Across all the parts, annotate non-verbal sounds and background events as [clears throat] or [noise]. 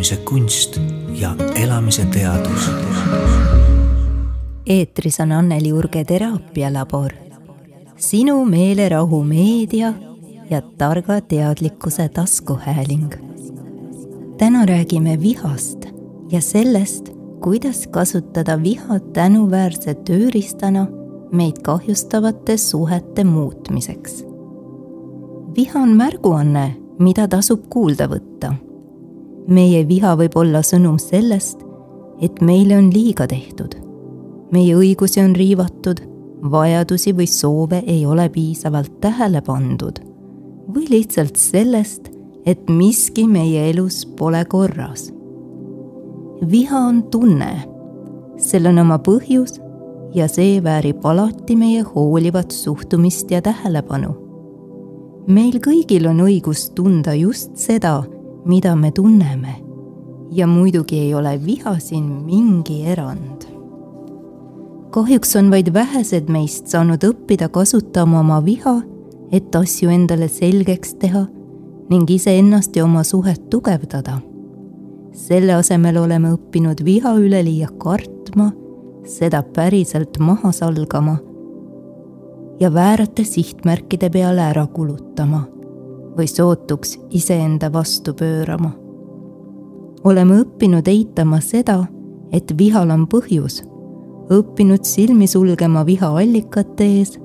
elamise kunst ja elamise teadus. eetris on Anneli Urge teraapialabor. sinu meelerahu meedia ja targa teadlikkuse taskuhääling. täna räägime vihast ja sellest, kuidas kasutada viha tänuväärse tööriistana meid kahjustavate suhete muutmiseks. viha on märguanne, mida tasub kuulda võtta. Meie viha võib olla sõnum sellest, et meile on liiga tehtud. meie õigusi on riivatud, vajadusi või soove ei ole piisavalt tähele pandud või lihtsalt sellest, et miski meie elus pole korras. viha on tunne, sel on oma põhjus ja see väärib alati meie hoolivat suhtumist ja tähelepanu. meil kõigil on õigus tunda just seda, mida me tunneme. ja muidugi ei ole viha siin mingi erand. kahjuks on vaid vähesed meist saanud õppida kasutama oma viha et asju endale selgeks teha ning iseennast ja oma suhet tugevdada. selle asemel oleme õppinud viha üleliia kartma, seda päriselt maha salgama ja väärate sihtmärkide peale ära kulutama või sootuks iseenda vastu pöörama. oleme õppinud eitama seda, et vihal on põhjus, õppinud silmi sulgema viha allikate ees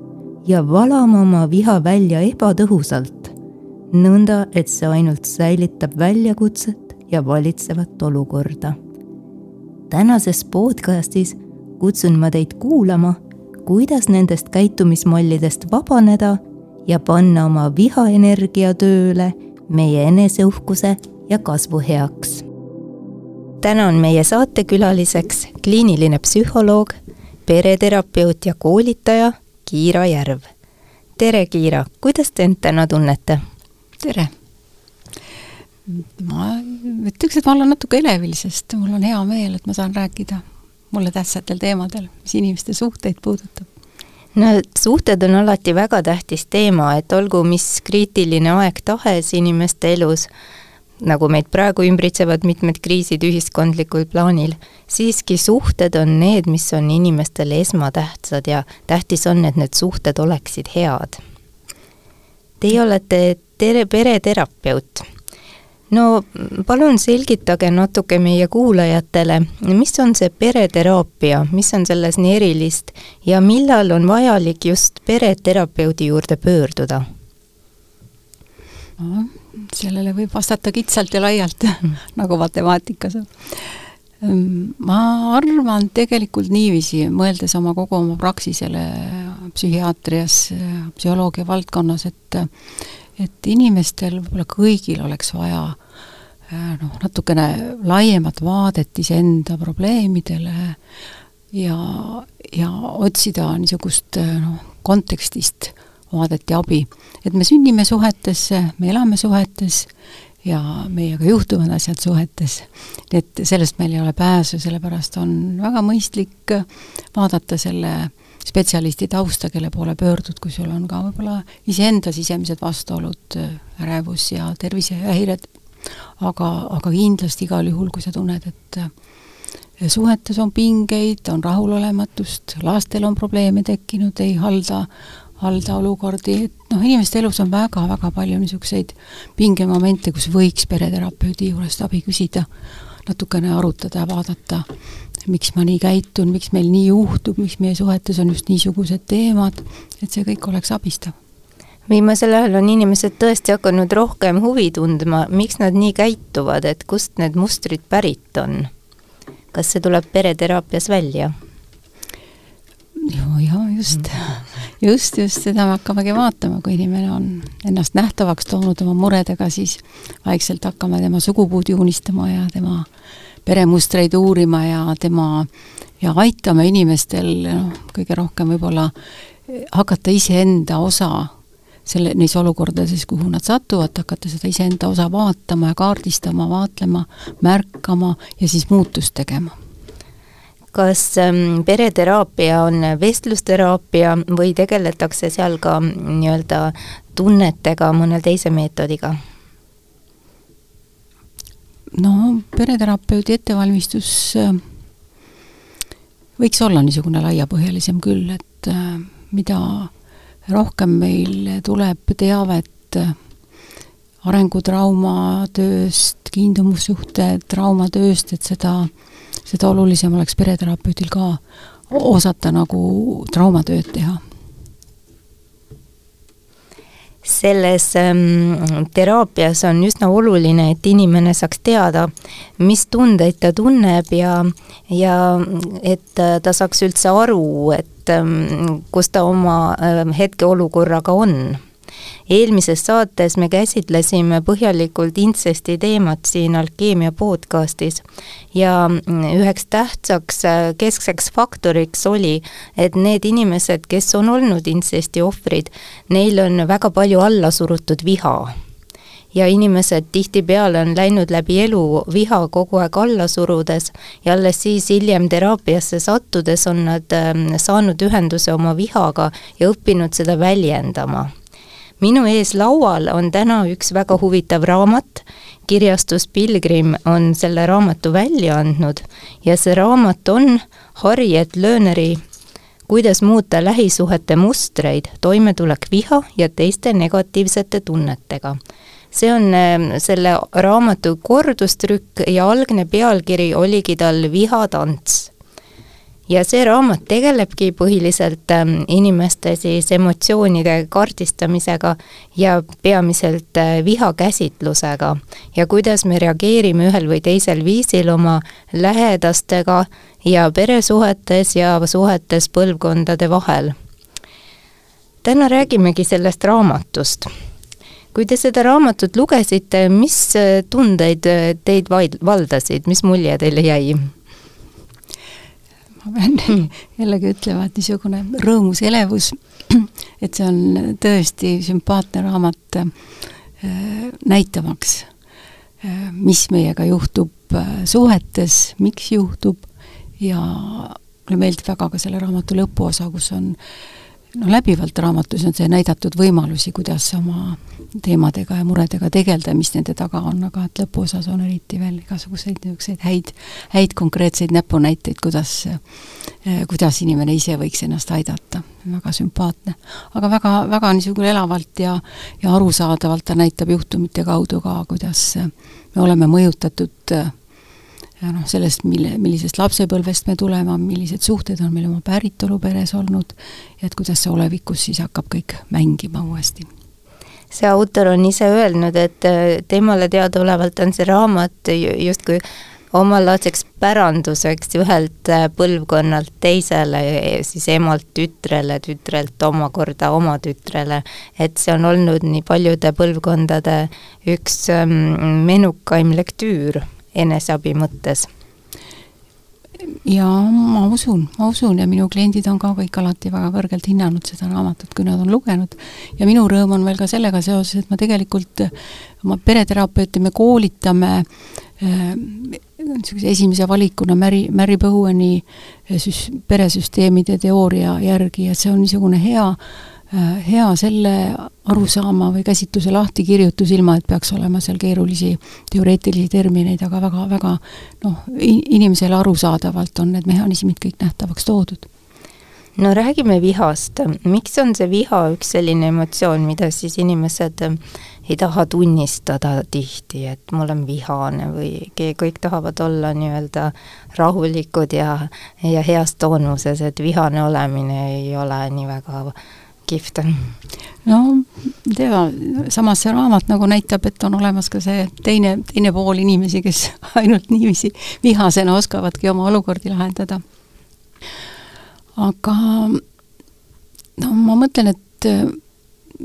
ja valama oma viha välja ebatõhusalt, nõnda et see ainult säilitab väljakutset ja valitsevat olukorda. tänases podcastis kutsun ma teid kuulama, kuidas nendest käitumismallidest vabaneda ja panna oma vihaenergia tööle meie eneseuhkuse ja kasvu heaks. täna on meie saatekülaliseks kliiniline psühholoog, pereterapeut ja koolitaja Kiira Järv. tere, Kiira, kuidas te end täna tunnete? tere! ma ütleks, et ma olen natuke elevil, sest mul on hea meel, et ma saan rääkida mulle tähtsatel teemadel, mis inimeste suhteid puudutab. No suhted on alati väga tähtis teema, et olgu mis kriitiline aeg tahes inimeste elus, nagu meid praegu ümbritsevad mitmed kriisid ühiskondlikul plaanil, siiski suhted on need, mis on inimestele esmatähtsad ja tähtis on, et need suhted oleksid head. Teie olete tere, pereterapeut. No palun selgitage natuke meie kuulajatele, mis on see pereteraapia, mis on selles nii erilist ja millal on vajalik just pereterapeudi juurde pöörduda? sellele võib vastata kitsalt ja laialt [laughs] nagu matemaatikas. Ehm, ma arvan tegelikult niiviisi, mõeldes oma kogu oma praksisele psühhiaatrias, psühholoogia valdkonnas, et et inimestel võib-olla kõigil oleks vaja eh, noh, natukene laiemat vaadet iseenda probleemidele ja, ja otsida niisugust eh, noh, kontekstist vaadet ja abi. et me sünnime suhetesse, me elame suhetes ja meiega juhtuvad asjad suhetes. et sellest meil ei ole pääsu, sellepärast on väga mõistlik vaadata selle spetsialisti tausta, kelle poole pöördud, kui sul on ka võib-olla iseenda sisemised vastuolud, ärevus ja tervisehäired, aga, aga kindlasti igal juhul, kui sa tunned, et suhetes on pingeid, on rahulolematust, lastel on probleeme tekkinud, ei halda halda olukordi, et noh, inimeste elus on väga-väga palju niisuguseid pingemomente, kus võiks pereterapeudi juurest abi küsida, natukene arutada vaadata, miks ma nii käitun, miks meil nii juhtub, miks meie suhetes on just niisugused teemad, et see kõik oleks abistav viimasel ajal on inimesed tõesti hakanud rohkem huvi tundma, miks nad nii käituvad, et kust need mustrid pärit on? kas see tuleb pereteraapias välja? ja just, just, just seda me hakkamegi vaatama, kui inimene on ennast nähtavaks toonud oma muredega, siis vaikselt hakkame tema sugupuud joonistama ja tema peremustreid uurima ja tema ja aitame inimestel noh, kõige rohkem võib-olla hakata iseenda osa selle, neis olukordades, kuhu nad satuvad, hakata seda iseenda osa vaatama ja kaardistama, vaatlema, märkama ja siis muutust tegema kas ähm, pereteraapia on vestlusteraapia või tegeletakse seal ka nii-öelda tunnetega mõne teise meetodiga? no pereterapeudi ettevalmistus äh, võiks olla niisugune laiapõhjalisem küll, et äh, mida rohkem meil tuleb teavet äh, arengutrauma tööst, kiindumussuhte traumatööst, et seda, seda olulisem oleks pereterapeudil ka osata nagu traumatööd teha. Selles ähm, teraapias on üsna oluline, et inimene saaks teada, mis tundeid ta tunneb ja, ja et ta saaks üldse aru, et ähm, kus ta oma äh, hetkeolukorraga on eelmises saates me käsitlesime põhjalikult intsesti teemat siin Alkeemia podcastis. Ja üheks tähtsaks äh, keskseks faktoriks oli, et need inimesed, kes on olnud intsesti ohvrid, neil on väga palju allasurutud viha. Ja inimesed tihtipeale on läinud läbi elu viha kogu aeg alla surudes ja alles siis hiljem teraapiasse sattudes on nad ähm, saanud ühenduse oma vihaga ja õppinud seda väljendama minu ees laual on täna üks väga huvitav raamat, kirjastus Pilgrim on selle raamatu välja andnud ja see raamat on Harriet Lööneri kuidas muuta lähisuhete mustreid, toimetulek viha ja teiste negatiivsete tunnetega. see on ähm, selle raamatu kordustrükk ja algne pealkiri oligi tal Vihatants ja see raamat tegelebki põhiliselt ähm, inimeste siis emotsioonide kaardistamisega ja peamiselt äh, vihakäsitlusega ja kuidas me reageerime ühel või teisel viisil oma lähedastega ja peresuhetes ja suhetes põlvkondade vahel. täna räägimegi sellest raamatust. kui te seda raamatut lugesite, mis äh, tundeid äh, teid valdasid, mis mulje teile jäi? Ma pean [laughs] hmm. jällegi ütlema, et niisugune rõõmus elevus, [clears throat] et see on tõesti sümpaatne raamat äh, näitamaks, äh, mis meiega juhtub äh, suhetes, miks juhtub ja mulle meeldib väga ka selle raamatu lõpuosa, kus on no läbivalt raamatus on see näidatud võimalusi, kuidas oma teemadega ja muredega tegeleda, mis nende taga on, aga et lõpuosas on eriti veel igasuguseid niisuguseid häid, häid konkreetseid näpunäiteid, kuidas, eh, kuidas inimene ise võiks ennast aidata. väga sümpaatne. aga väga, väga niisugune elavalt ja, ja arusaadavalt ta näitab juhtumite kaudu ka, kuidas me oleme mõjutatud ja noh, sellest, mille, millisest lapsepõlvest me tuleme, millised suhted on meil oma päritoluperes olnud ja et kuidas see olevikus siis hakkab kõik mängima uuesti see autor on ise öelnud, et äh, temale teadaolevalt on see raamat justkui omalaadseks päranduseks ühelt äh, põlvkonnalt teisele, siis emalt tütrele, tütrelt omakorda oma tütrele. et see on olnud nii paljude põlvkondade üks ähm, menukaim lektüür eneseabi mõttes jaa, ma usun, ma usun ja minu kliendid on ka kõik alati väga kõrgelt hinnanud seda raamatut, kui nad on lugenud. ja minu rõõm on veel ka sellega seoses, et ma tegelikult oma pereterapeuti me koolitame äh, niisuguse esimese valikuna Mary, Mary Bowen'i äh, süs-, peresüsteemide teooria järgi ja see on niisugune hea Äh, hea selle arusaama või käsitluse lahtikirjutus, ilma et peaks olema seal keerulisi teoreetilisi termineid, aga väga, väga noh, inimesele arusaadavalt on need mehhanismid kõik nähtavaks toodud. No räägime vihast, miks on see viha üks selline emotsioon, mida siis inimesed ei taha tunnistada tihti, et ma olen vihane või kõik tahavad olla nii-öelda rahulikud ja, ja heas toonuses, et vihane olemine ei ole nii väga kihvt no tea, samas see raamat nagu näitab, et on olemas ka see teine, teine pool inimesi, kes [laughs] ainult niiviisi vihasena oskavadki oma olukordi lahendada. aga no ma mõtlen, et äh,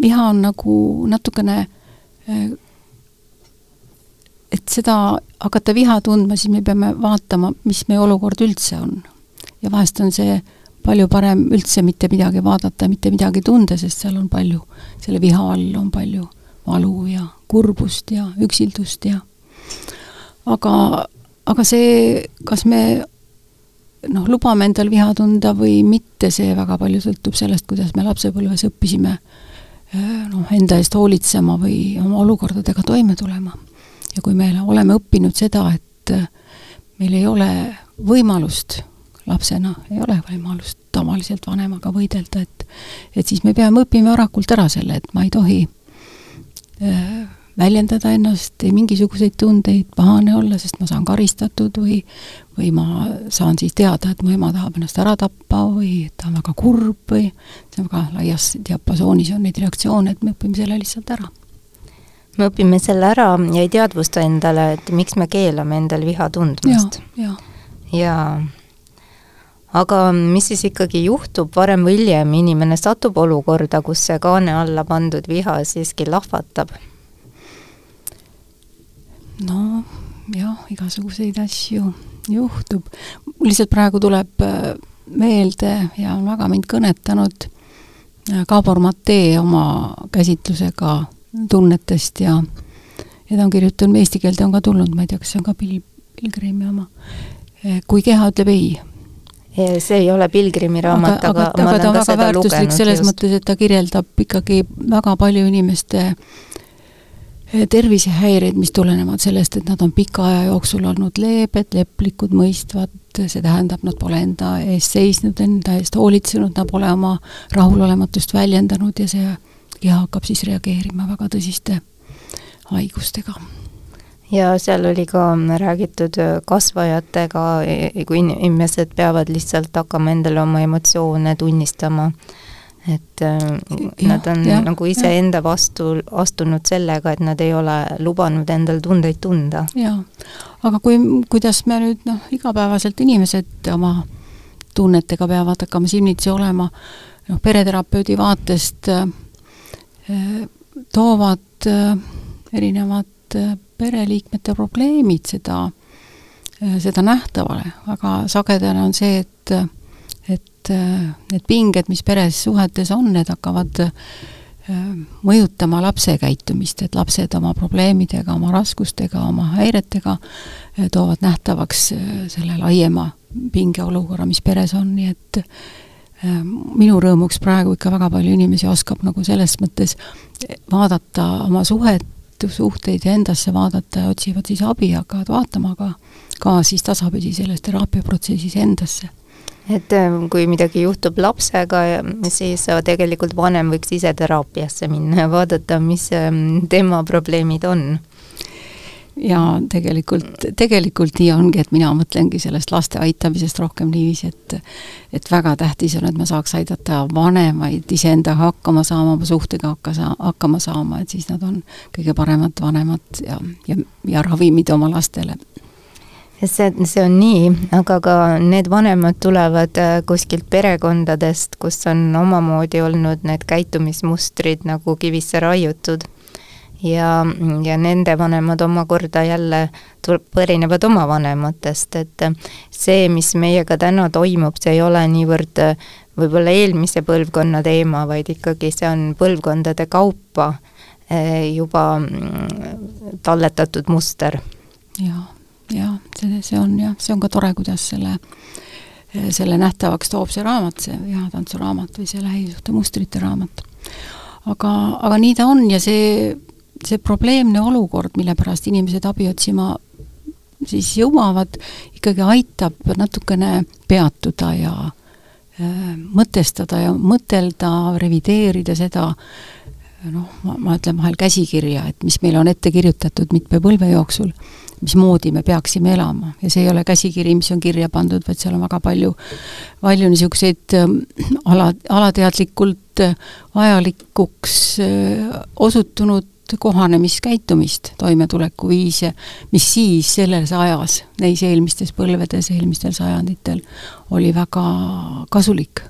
viha on nagu natukene äh, et seda hakata viha tundma, siis me peame vaatama, mis meie olukord üldse on. ja vahest on see äh, palju parem üldse mitte midagi vaadata, mitte midagi tunda, sest seal on palju, selle viha all on palju valu ja kurbust ja üksildust ja aga, aga see, kas me noh, lubame endal viha tunda või mitte, see väga palju sõltub sellest, kuidas me lapsepõlves õppisime noh, enda eest hoolitsema või oma olukordadega toime tulema. ja kui me oleme õppinud seda, et meil ei ole võimalust lapsena, ei ole võimalust tavaliselt vanemaga võidelda, et et siis me peame õppima varakult ära selle, et ma ei tohi äh, väljendada ennast, ei mingisuguseid tundeid, pahane olla, sest ma saan karistatud või või ma saan siis teada, et mu ema tahab ennast ära tappa või ta on väga kurb või see on väga laias diapasoonis on neid reaktsioone, et me õpime selle lihtsalt ära. me õpime selle ära ja ei teadvusta endale, et miks me keelame endal viha tundmast. ja, ja. ja aga mis siis ikkagi juhtub varem või hiljem, inimene satub olukorda, kus see kaane alla pandud viha siiski lahvatab no jah, igasuguseid asju juhtub. mul lihtsalt praegu tuleb äh, meelde ja on väga mind kõnetanud äh, Gabor Matee oma käsitlusega tunnetest ja ja ta on kirjutanud, eesti keelde on ka tulnud, ma ei tea, kas see on ka Pil-, Pilgrimi oma, äh, kui keha ütleb ei. See ei ole Pilgrimi raamat, aga, aga, aga ma olen ka seda lugenud. selles just. mõttes, et ta kirjeldab ikkagi väga palju inimeste äh, tervisehäireid, mis tulenevad sellest, et nad on pika aja jooksul olnud leebed, leplikud, mõistvad, see tähendab, nad pole enda eest seisnud, enda eest hoolitsenud, nad pole oma rahulolematust väljendanud ja see keha hakkab siis reageerima väga tõsiste haigustega. Ja seal oli ka räägitud kasvajatega, kui inimesed peavad lihtsalt hakkama endale oma emotsioone tunnistama. Et äh, ja, nad on ja, nagu iseenda vastu astunud sellega, et nad ei ole lubanud endal tundeid tunda. jaa, aga kui, kuidas me nüüd noh, igapäevaselt inimesed oma tunnetega peavad hakkama silmitsi olema, noh, pereterapeudi vaatest äh, toovad äh, erinevad äh, pereliikmete probleemid seda äh,, seda nähtavale, aga sagedane on see, et äh, et äh, need pinged, mis peres suhetes on, need hakkavad äh, mõjutama lapse käitumist, et lapsed oma probleemidega, oma raskustega, oma häiretega äh, toovad nähtavaks selle laiema pingeolukorra, mis peres on, nii et minu rõõmuks praegu ikka väga palju inimesi oskab nagu selles mõttes vaadata oma suhet, suhteid ja endasse vaadata ja otsivad siis abi, hakkavad vaatama ka, ka siis tasapisi selles teraapiaprotsessis endasse. Et ähm, kui midagi juhtub lapsega, siis äh, tegelikult vanem võiks ise teraapiasse minna ja vaadata, mis ähm, tema probleemid on ja tegelikult, tegelikult nii ongi, et mina mõtlengi sellest laste aitamisest rohkem niiviisi, et et väga tähtis on, et ma saaks aidata vanemaid iseendaga hakkama saama, oma suhtega hakka saa-, hakkama saama, et siis nad on kõige paremad vanemad ja, ja, ja ravimid oma lastele see, see on nii, aga ka need vanemad tulevad äh, kuskilt perekondadest, kus on omamoodi olnud need käitumismustrid nagu kivisse raiutud. Ja, ja nende vanemad omakorda jälle tuleb, pärinevad oma vanematest, et see, mis meiega täna toimub, see ei ole niivõrd võib-olla eelmise põlvkonna teema, vaid ikkagi see on põlvkondade kaupa juba mm, talletatud muster. jaa jah, see, see on jah, see on ka tore, kuidas selle, selle nähtavaks toob see raamat, see vihatantsuraamat või see lähisuhtemustrite raamat. aga, aga nii ta on ja see, see probleemne olukord, mille pärast inimesed abi otsima siis jõuavad, ikkagi aitab natukene peatuda ja äh, mõtestada ja mõtelda, revideerida seda noh, ma, ma ütlen vahel käsikirja, et mis meil on ette kirjutatud mitme põlve jooksul mismoodi me peaksime elama. Ja see ei ole käsikiri, mis on kirja pandud, vaid seal on väga palju, palju niisuguseid ähm, ala, alateadlikult äh, vajalikuks äh, osutunud kohanemiskäitumist, toimetulekuviise, mis siis selles ajas, neis eelmistes põlvedes, eelmistel sajanditel oli väga kasulik.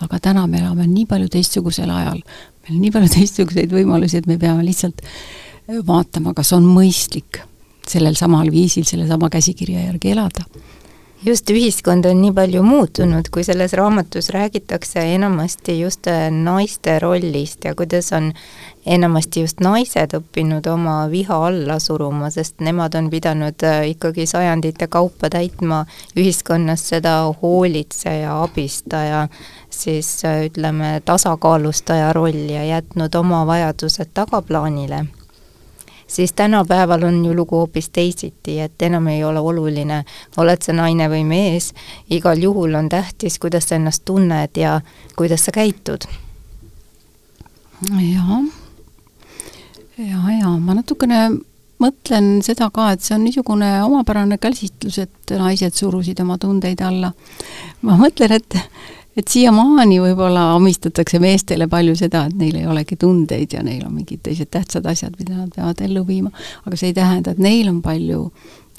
aga täna me elame nii palju teistsugusel ajal, meil on nii palju teistsuguseid võimalusi, et me peame lihtsalt vaatama, kas on mõistlik sellel samal viisil, sellesama käsikirja järgi elada. Just, ühiskond on nii palju muutunud, kui selles raamatus räägitakse enamasti just äh, naiste rollist ja kuidas on enamasti just naised õppinud oma viha alla suruma, sest nemad on pidanud äh, ikkagi sajandite kaupa täitma ühiskonnas seda hoolitseja, abistaja, siis äh, ütleme, tasakaalustaja rolli ja jätnud oma vajadused tagaplaanile siis tänapäeval on ju lugu hoopis teisiti, et enam ei ole oluline, oled sa naine või mees, igal juhul on tähtis, kuidas sa ennast tunned ja kuidas sa käitud. jaa, ja, ja ma natukene mõtlen seda ka, et see on niisugune omapärane käsitlus, et naised surusid oma tundeid alla. ma mõtlen, et et siiamaani võib-olla omistatakse meestele palju seda, et neil ei olegi tundeid ja neil on mingid teised tähtsad asjad, mida nad peavad ellu viima, aga see ei tähenda, et neil on palju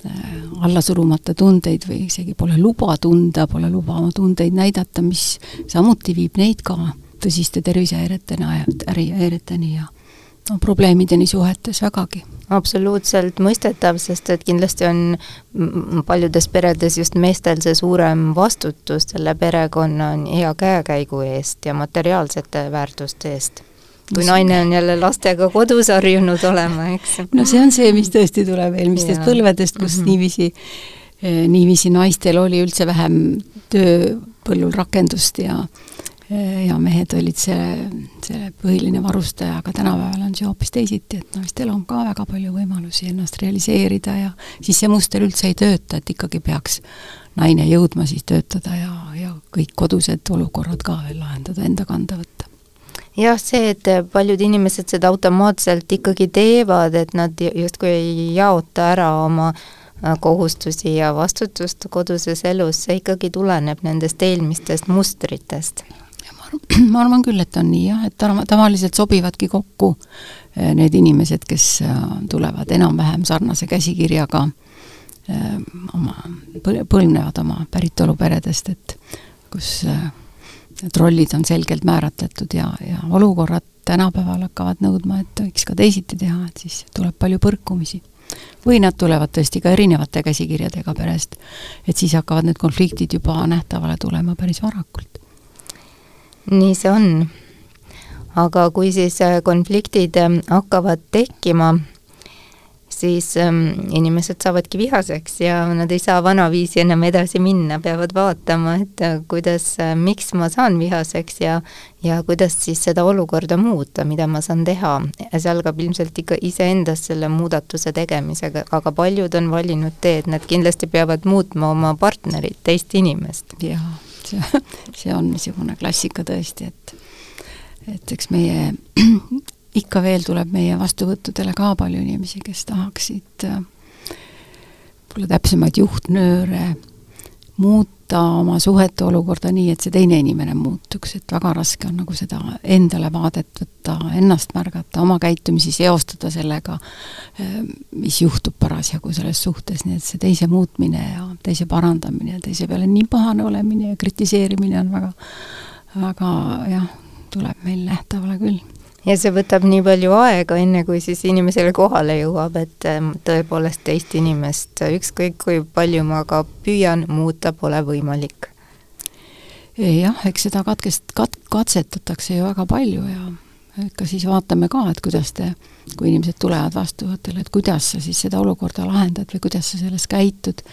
äh, allasurumata tundeid või isegi pole luba tunda, pole luba oma tundeid näidata, mis samuti viib neid ka tõsiste tervisehäiretena ja ärihäireteni ja no probleemideni suhetes vägagi absoluutselt mõistetav, sest et kindlasti on paljudes peredes just meestel see suurem vastutus selle perekonna hea käekäigu eest ja materiaalsete väärtuste eest. kui naine on jälle lastega kodus harjunud olema, eks. no see on see, mis tõesti tuleb eelmistest põlvedest, kus mm -hmm. niiviisi eh, niiviisi naistel oli üldse vähem tööpõllul rakendust ja ja mehed olid see, see põhiline varustaja, aga tänapäeval on see hoopis teisiti, et naistel on ka väga palju võimalusi ennast realiseerida ja siis see muster üldse ei tööta, et ikkagi peaks naine jõudma siis töötada ja, ja kõik kodused olukorrad ka veel lahendada, enda kanda võtta. Jah, see, et paljud inimesed seda automaatselt ikkagi teevad, et nad justkui ei jaota ära oma äh, kohustusi ja vastutust koduses elus, see ikkagi tuleneb nendest eelmistest mustritest [clears throat] ma arvan küll, et on nii jah, et tavaliselt sobivadki kokku eh, need inimesed, kes äh, tulevad enam-vähem sarnase käsikirjaga eh, oma, põlvnevad oma päritoluperedest, et kus äh, need rollid on selgelt määratletud ja, ja olukorrad tänapäeval hakkavad nõudma, et võiks ka teisiti teha, et siis tuleb palju põrkumisi. või nad tulevad tõesti ka erinevate käsikirjadega perest, et siis hakkavad need konfliktid juba nähtavale tulema päris varakult nii see on. aga kui siis äh, konfliktid ähm, hakkavad tekkima, siis ähm, inimesed saavadki vihaseks ja nad ei saa vanaviisi enam edasi minna, peavad vaatama, et äh, kuidas, äh, miks ma saan vihaseks ja ja kuidas siis seda olukorda muuta, mida ma saan teha. see algab ilmselt ikka iseendast selle muudatuse tegemisega, aga paljud on valinud tee, et nad kindlasti peavad muutma oma partnerit, teist inimest. jaa see, [laughs] see on niisugune klassika tõesti, et et eks meie, [clears throat] ikka veel tuleb meie vastuvõttudele ka palju inimesi, kes tahaksid võib-olla täpsemaid juhtnööre muuta oma suhete olukorda nii, et see teine inimene muutuks, et väga raske on nagu seda endale vaadet võtta, ennast märgata, oma käitumisi seostada sellega, eh, mis juhtub parasjagu selles suhtes, nii et see teise muutmine ja teise parandamine ja teise peale nii pahane olemine ja kritiseerimine on väga, väga jah, tuleb meil nähtavale küll ja see võtab nii palju aega, enne kui siis inimesele kohale jõuab, et ähm, tõepoolest teist inimest, ükskõik kui palju ma ka püüan, muuta pole võimalik. jah, eks seda katkest-, kat-, katsetatakse ju väga palju ja ikka siis vaatame ka, et kuidas te, kui inimesed tulevad vastuvõtule, et kuidas sa siis seda olukorda lahendad või kuidas sa selles käitud,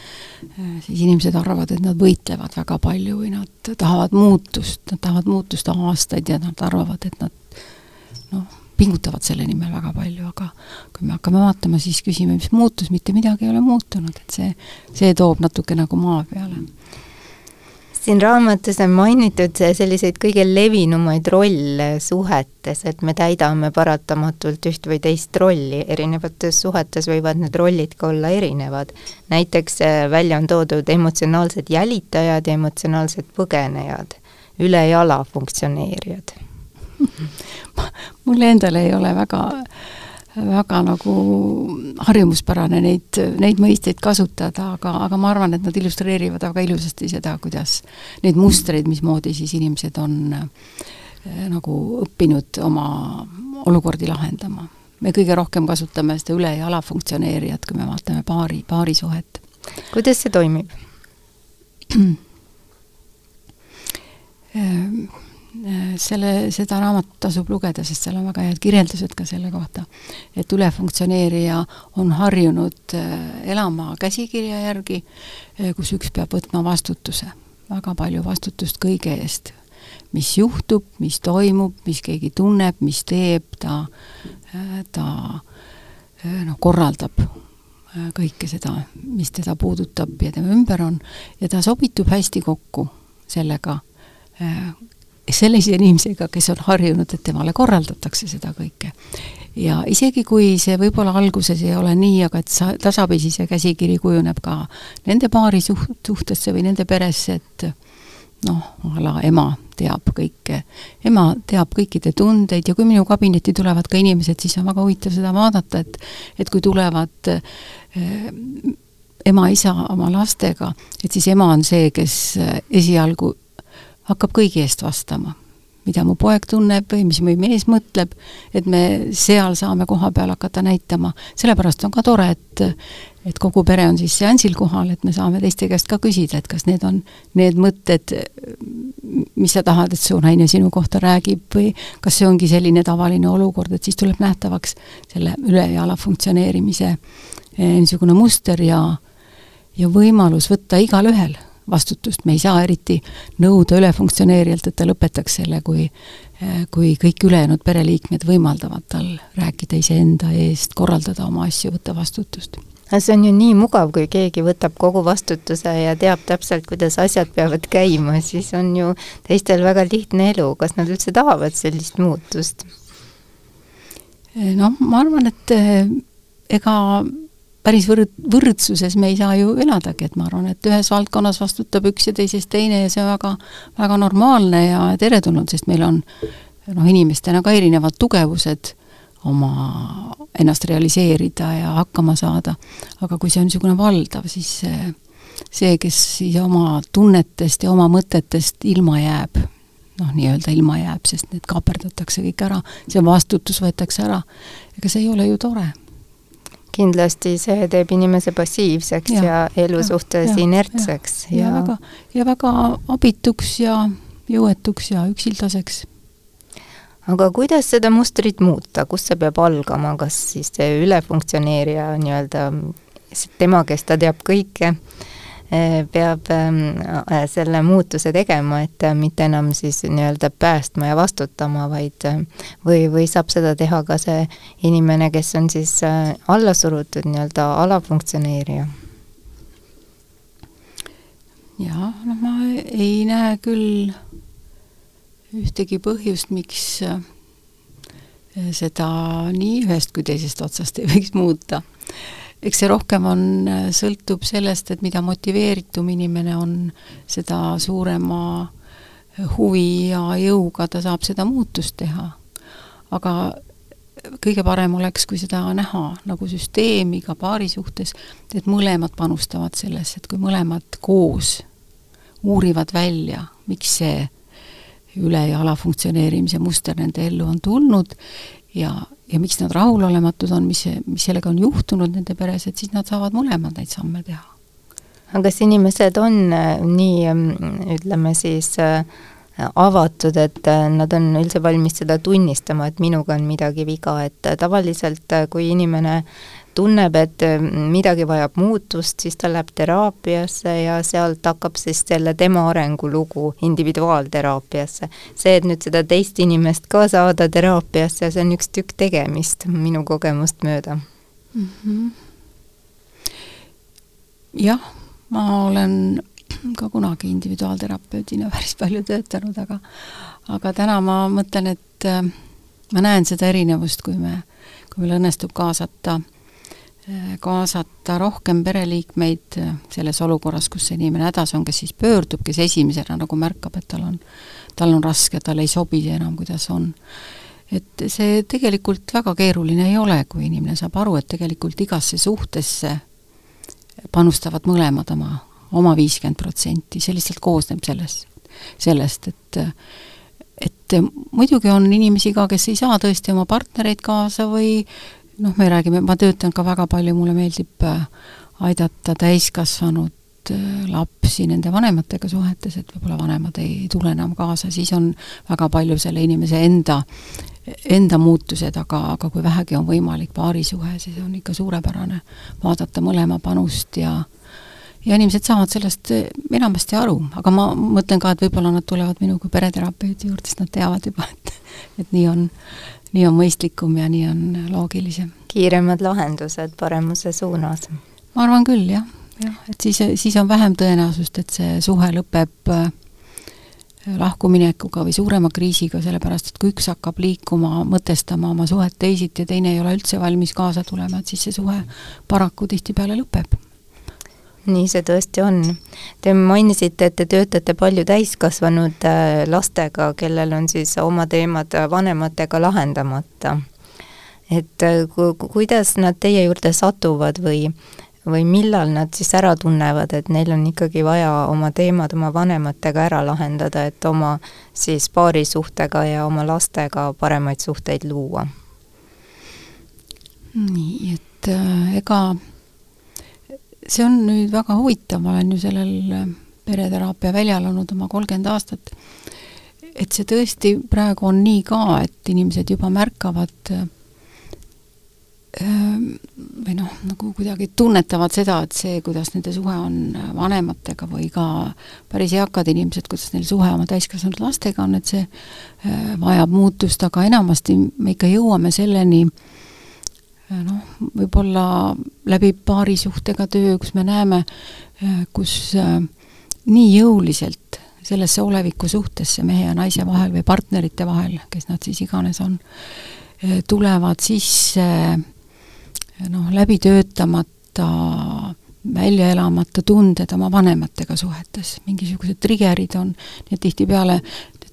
siis inimesed arvavad, et nad võitlevad väga palju või nad tahavad muutust, nad tahavad muutust aastaid ja nad arvavad, et nad noh, pingutavad selle nimel väga palju, aga kui me hakkame vaatama, siis küsime, mis muutus, mitte midagi ei ole muutunud, et see, see toob natuke nagu maa peale. siin raamatus on mainitud selliseid kõige levinumaid rolle suhetes, et me täidame paratamatult üht või teist rolli, erinevates suhetes võivad need rollid ka olla erinevad. näiteks äh, välja on toodud emotsionaalsed jälitajad ja emotsionaalsed põgenejad, ülejala funktsioneerijad [laughs] mulle endale ei ole väga, väga nagu harjumuspärane neid, neid mõisteid kasutada, aga, aga ma arvan, et nad illustreerivad väga ilusasti seda, kuidas neid mustreid, mismoodi siis inimesed on äh, nagu õppinud oma olukordi lahendama. me kõige rohkem kasutame seda üle- ja alafunktsioneerijat, kui me vaatame paari, paarisuhet. kuidas see toimib? [clears throat] Selle, seda raamatut tasub lugeda, sest seal on väga head kirjeldused ka selle kohta. et ülefunktsioneerija on harjunud äh, elama käsikirja järgi, äh, kus üks peab võtma vastutuse, väga palju vastutust kõige eest. mis juhtub, mis toimub, mis keegi tunneb, mis teeb, ta, äh, ta noh, korraldab kõike seda, mis teda puudutab ja tema ümber on, ja ta sobitub hästi kokku sellega, sellise inimesega, kes on harjunud, et temale korraldatakse seda kõike. ja isegi, kui see võib-olla alguses ei ole nii, aga et sa, tasapisi see käsikiri kujuneb ka nende paari suht-, suhtesse või nende peresse, et noh, a la ema teab kõike, ema teab kõikide tundeid ja kui minu kabinetti tulevad ka inimesed, siis on väga huvitav seda vaadata, et et kui tulevad äh, ema-isa oma lastega, et siis ema on see, kes eh, esialgu hakkab kõigi eest vastama mida mu poeg tunneb või mis mu mees mõtleb, et me seal saame koha peal hakata näitama. sellepärast on ka tore, et et kogu pere on siis seansil kohal, et me saame teiste käest ka küsida, et kas need on need mõtted, mis sa tahad, et su naine sinu kohta räägib või kas see ongi selline tavaline olukord, et siis tuleb nähtavaks selle üle- ja alafunktsioneerimise eh, niisugune muster ja ja võimalus võtta igalühel vastutust, me ei saa eriti nõuda ülefunktsioneerijalt, et ta lõpetaks selle, kui kui kõik ülejäänud pereliikmed võimaldavad tal rääkida iseenda eest, korraldada oma asju, võtta vastutust. See on ju nii mugav, kui keegi võtab kogu vastutuse ja teab täpselt, kuidas asjad peavad käima, siis on ju teistel väga lihtne elu, kas nad üldse tahavad sellist muutust? noh, ma arvan, et eh, ega päris võrd-, võrdsuses me ei saa ju eladagi, et ma arvan, et ühes valdkonnas vastutab üks ja teises teine ja see on väga, väga normaalne ja teretulnud, sest meil on noh, inimestena ka erinevad tugevused oma, ennast realiseerida ja hakkama saada. aga kui see on niisugune valdav, siis see, see, kes siis oma tunnetest ja oma mõtetest ilma jääb, noh, nii-öelda ilma jääb, sest need kaaperdatakse kõik ära, see vastutus võetakse ära, ega see ei ole ju tore kindlasti see teeb inimese passiivseks ja, ja elu ja, suhtes ja, inertseks ja, ja, väga, ja väga abituks ja jõuetuks ja üksildaseks. aga kuidas seda mustrit muuta, kust see peab algama, kas siis see ülefunktsioneerija nii-öelda, tema, kes ta teab kõike, peab ehm, selle muutuse tegema, et äh, mitte enam siis nii-öelda päästma ja vastutama, vaid äh, või, või saab seda teha ka see inimene, kes on siis alla surutud nii-öelda alafunktsioneerija? jaa, noh ma ei näe küll ühtegi põhjust, miks seda nii ühest kui teisest otsast ei võiks muuta eks see rohkem on, äh, sõltub sellest, et mida motiveeritum inimene on, seda suurema äh, huvi ja jõuga ta saab seda muutust teha. aga kõige parem oleks, kui seda näha nagu süsteemi ka paari suhtes, et mõlemad panustavad sellesse, et kui mõlemad koos uurivad välja, miks see üle- ja alafunktsioneerimise muster nende ellu on tulnud ja, ja miks nad rahulolematud on, mis, mis sellega on juhtunud nende peres, et siis nad saavad mõlemad neid samme teha. aga kas inimesed on äh, nii, mm, ütleme siis äh, avatud, et äh, nad on üldse valmis seda tunnistama, et minuga on midagi viga, et tavaliselt kui inimene tunneb, et äh, midagi vajab muutust, siis ta läheb teraapiasse ja sealt hakkab siis selle tema arengulugu individuaalteraapiasse. see, et nüüd seda teist inimest ka saada teraapiasse, see on üks tükk tegemist minu kogemust mööda mm. -hmm. jah, ma olen ka kunagi individuaalterapeudina [laughs] päris palju töötanud, aga aga täna ma mõtlen, et äh, ma näen seda erinevust, kui me, kui meil õnnestub kaasata kaasata rohkem pereliikmeid selles olukorras, kus see inimene hädas on, kes siis pöördub, kes esimesena nagu märkab, et tal on, tal on raske, tal ei sobi see enam, kuidas on. et see tegelikult väga keeruline ei ole, kui inimene saab aru, et tegelikult igasse suhtesse panustavad mõlemad oma, oma viiskümmend protsenti, see lihtsalt koosneb sellest, sellest, et et muidugi on inimesi ka, kes ei saa tõesti oma partnereid kaasa või noh, me räägime, ma töötan ka väga palju, mulle meeldib äh, aidata täiskasvanud äh, lapsi nende vanematega suhetes, et võib-olla vanemad ei tule enam kaasa, siis on väga palju selle inimese enda, enda muutused, aga, aga kui vähegi on võimalik paarisuhe, siis on ikka suurepärane vaadata mõlema panust ja ja inimesed saavad sellest enamasti aru, aga ma mõtlen ka, et võib-olla nad tulevad minu kui pereterapeudi juurde, sest nad teavad juba, et et nii on, nii on mõistlikum ja nii on loogilisem. kiiremad lahendused paremuse suunas? ma arvan küll, jah, jah, et siis, siis on vähem tõenäosust, et see suhe lõpeb äh, lahkuminekuga või suurema kriisiga, sellepärast et kui üks hakkab liikuma, mõtestama oma suhet teisiti ja teine ei ole üldse valmis kaasa tulema, et siis see suhe paraku tihtipeale lõpeb nii see tõesti on. Te mainisite, et te töötate palju täiskasvanud äh, lastega, kellel on siis oma teemad vanematega lahendamata. et äh, ku-, kuidas nad teie juurde satuvad või või millal nad siis ära tunnevad, et neil on ikkagi vaja oma teemad oma vanematega ära lahendada, et oma siis paarisuhtega ja oma lastega paremaid suhteid luua? nii, et äh, ega see on nüüd väga huvitav, ma olen ju sellel äh, pereteraapia väljal olnud oma kolmkümmend aastat, et see tõesti praegu on nii ka, et inimesed juba märkavad äh, või noh, nagu kuidagi tunnetavad seda, et see, kuidas nende suhe on vanematega või ka päris eakad inimesed, kuidas neil suhe oma täiskasvanud lastega on, et see äh, vajab muutust, aga enamasti me ikka jõuame selleni äh, noh, võib-olla läbi paarisuhtega töö, kus me näeme, äh, kus äh, nii jõuliselt sellesse oleviku suhtesse mehe ja naise vahel või partnerite vahel, kes nad siis iganes on, äh, tulevad sisse noh, läbi töötamata, välja elamata tunded oma vanematega suhetes, mingisugused trigger'id on, nii et tihtipeale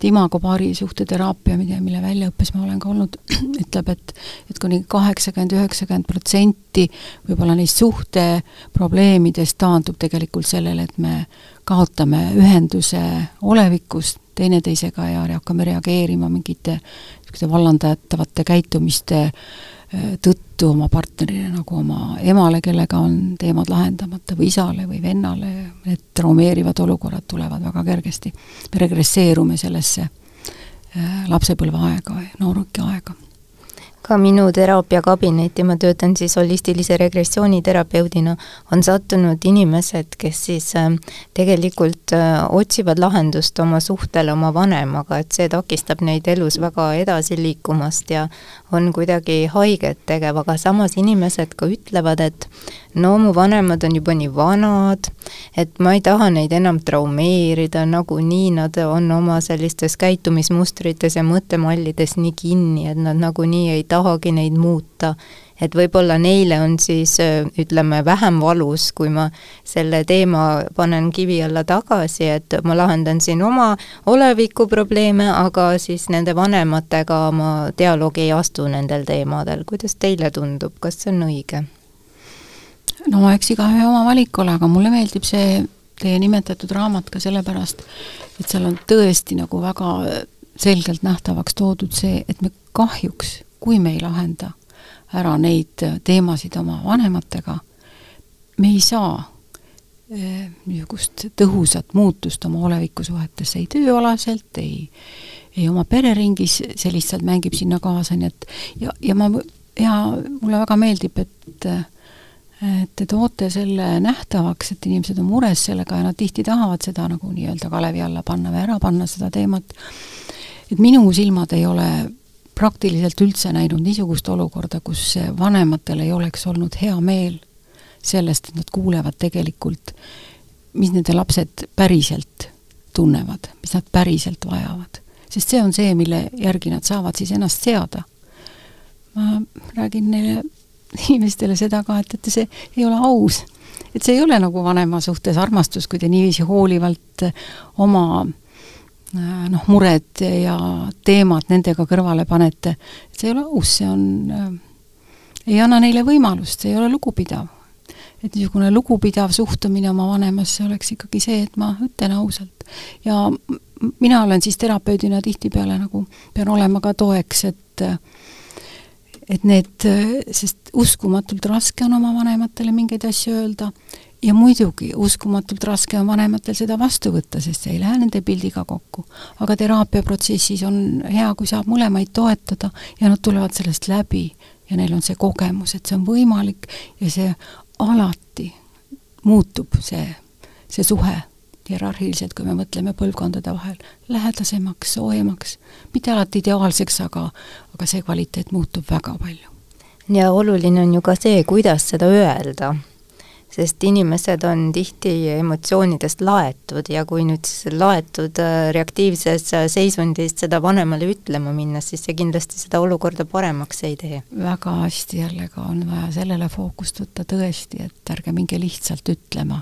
et imago paari suhteteraapia, mille väljaõppes ma olen ka olnud, [clears throat] ütleb, et et kuni kaheksakümmend, üheksakümmend protsenti võib-olla neist suhteprobleemidest taandub tegelikult sellele, et me kaotame ühenduse olevikust teineteisega ja hakkame reageerima mingite niisuguste vallandajatavate käitumiste äh, tõttu oma partnerile, nagu oma emale, kellega on teemad lahendamata, või isale või vennale, need traumeerivad olukorrad tulevad väga kergesti. me regresseerume sellesse äh, lapsepõlveaega, nooruki aega ka minu teraapiakabinetti, ma töötan siis holistilise regressiooniterapeudina, on sattunud inimesed, kes siis äh, tegelikult äh, otsivad lahendust oma suhtele oma vanemaga, et see takistab neid elus väga edasi liikumast ja on kuidagi haiget tegev, aga samas inimesed ka ütlevad, et no mu vanemad on juba nii vanad, et ma ei taha neid enam traumeerida, nagunii nad on oma sellistes käitumismustrites ja mõttemallides nii kinni, et nad nagunii ei tahagi neid muuta. Et võib-olla neile on siis ütleme, vähem valus, kui ma selle teema panen kivi alla tagasi, et ma lahendan siin oma oleviku probleeme, aga siis nende vanematega ma dialoogi ei astu nendel teemadel. kuidas teile tundub, kas see on õige? no eks igaühe oma valik ole, aga mulle meeldib see teie nimetatud raamat ka sellepärast, et seal on tõesti nagu väga selgelt nähtavaks toodud see, et me kahjuks, kui me ei lahenda ära neid teemasid oma vanematega, me ei saa eh, niisugust tõhusat muutust oma olevikusuhetes, ei tööalaselt, ei, ei oma pereringis, see lihtsalt mängib sinna kaasa, nii et ja, ja ma, ja mulle väga meeldib, et et te toote selle nähtavaks, et inimesed on mures sellega ja nad tihti tahavad seda nagu nii-öelda kalevi alla panna või ära panna, seda teemat. et minu silmad ei ole praktiliselt üldse näinud niisugust olukorda, kus vanematel ei oleks olnud hea meel sellest, et nad kuulevad tegelikult, mis nende lapsed päriselt tunnevad, mis nad päriselt vajavad. sest see on see, mille järgi nad saavad siis ennast seada. ma räägin neile [laughs] inimestele seda ka, et, et see ei ole aus. et see ei ole nagu vanema suhtes armastus, kui te niiviisi hoolivalt oma noh, mured ja teemad nendega kõrvale panete, see ei ole aus, see on äh,, ei anna neile võimalust, see ei ole lugupidav. et niisugune lugupidav suhtumine oma vanemasse oleks ikkagi see, et ma ütlen ausalt. ja mina olen siis terapeudina tihtipeale nagu, pean olema ka toeks, et äh, et need, sest uskumatult raske on oma vanematele mingeid asju öelda ja muidugi uskumatult raske on vanematel seda vastu võtta, sest see ei lähe nende pildiga kokku. aga teraapiaprotsessis on hea, kui saab mõlemaid toetada ja nad tulevad sellest läbi ja neil on see kogemus, et see on võimalik ja see alati, muutub see, see suhe hierarhiliselt, kui me mõtleme põlvkondade vahel, lähedasemaks, soojemaks, mitte alati ideaalseks, aga, aga see kvaliteet muutub väga palju. ja oluline on ju ka see, kuidas seda öelda sest inimesed on tihti emotsioonidest laetud ja kui nüüd laetud äh, reaktiivses äh, seisundis seda vanemale ütlema minna, siis see kindlasti seda olukorda paremaks ei tee. väga hästi jällegi on vaja sellele fookust võtta tõesti, et ärge minge lihtsalt ütlema,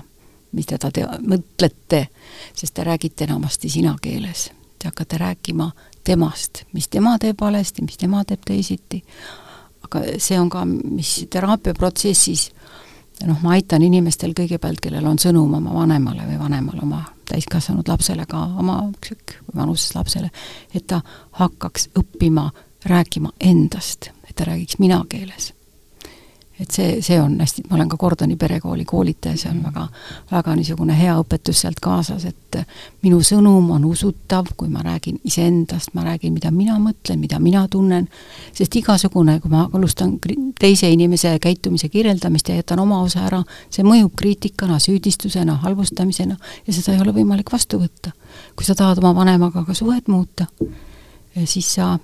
mida te te mõtlete, sest te räägite enamasti sina keeles. Te hakkate rääkima temast, mis tema teeb valesti, mis tema teeb teisiti. aga see on ka, mis teraapiaprotsessis noh, ma aitan inimestel kõigepealt, kellel on sõnum oma vanemale või vanemale oma täiskasvanud lapsele, ka oma vanuses lapsele, et ta hakkaks õppima rääkima endast, et ta räägiks mina keeles et see, see on hästi, ma olen ka Kordoni perekooli koolitaja, see on väga, väga niisugune hea õpetus sealt kaasas, et minu sõnum on usutav, kui ma räägin iseendast, ma räägin, mida mina mõtlen, mida mina tunnen, sest igasugune, kui ma alustan teise inimese käitumise kirjeldamist ja jätan oma osa ära, see mõjub kriitikana, süüdistusena, halvustamisena ja seda ei ole võimalik vastu võtta. kui sa tahad oma vanemaga ka suhet muuta, siis sa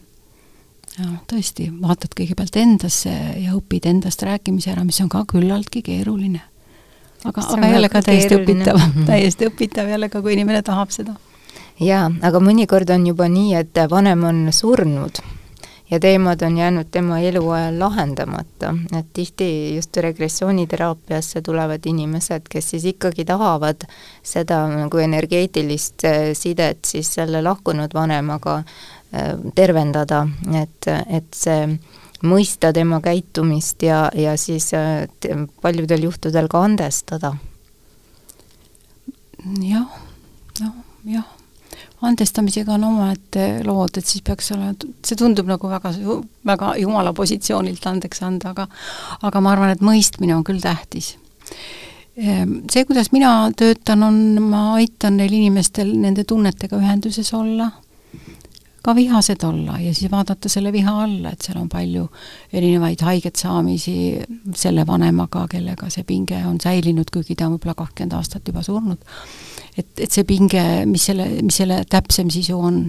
noh, tõesti, vaatad kõigepealt endasse ja õpid endast rääkimise ära, mis on ka küllaltki keeruline. aga, aga jälle ka täiesti õpitav, täiesti õpitav jälle ka, kui inimene tahab seda. jaa, aga mõnikord on juba nii, et vanem on surnud ja teemad on jäänud tema eluajal lahendamata, et tihti just regressiooniteraapiasse tulevad inimesed, kes siis ikkagi tahavad seda nagu energeetilist eh, sidet siis selle lahkunud vanemaga tervendada, et, et see mõista tema käitumist ja, ja siis äh, paljudel juhtudel ka andestada. jah, noh, jah, andestamisega on omaette lood, et siis peaks olema, see tundub nagu väga, väga jumala positsioonilt andeks anda, aga aga ma arvan, et mõistmine on küll tähtis. Ehm, see, kuidas mina töötan, on, ma aitan neil inimestel nende tunnetega ühenduses olla ka vihased olla ja siis vaadata selle viha alla, et seal on palju erinevaid haiget saamisi selle vanemaga, kellega see pinge on säilinud, kuigi ta on võib-olla kakskümmend aastat juba surnud. et, et see pinge, mis selle, mis selle täpsem sisu on,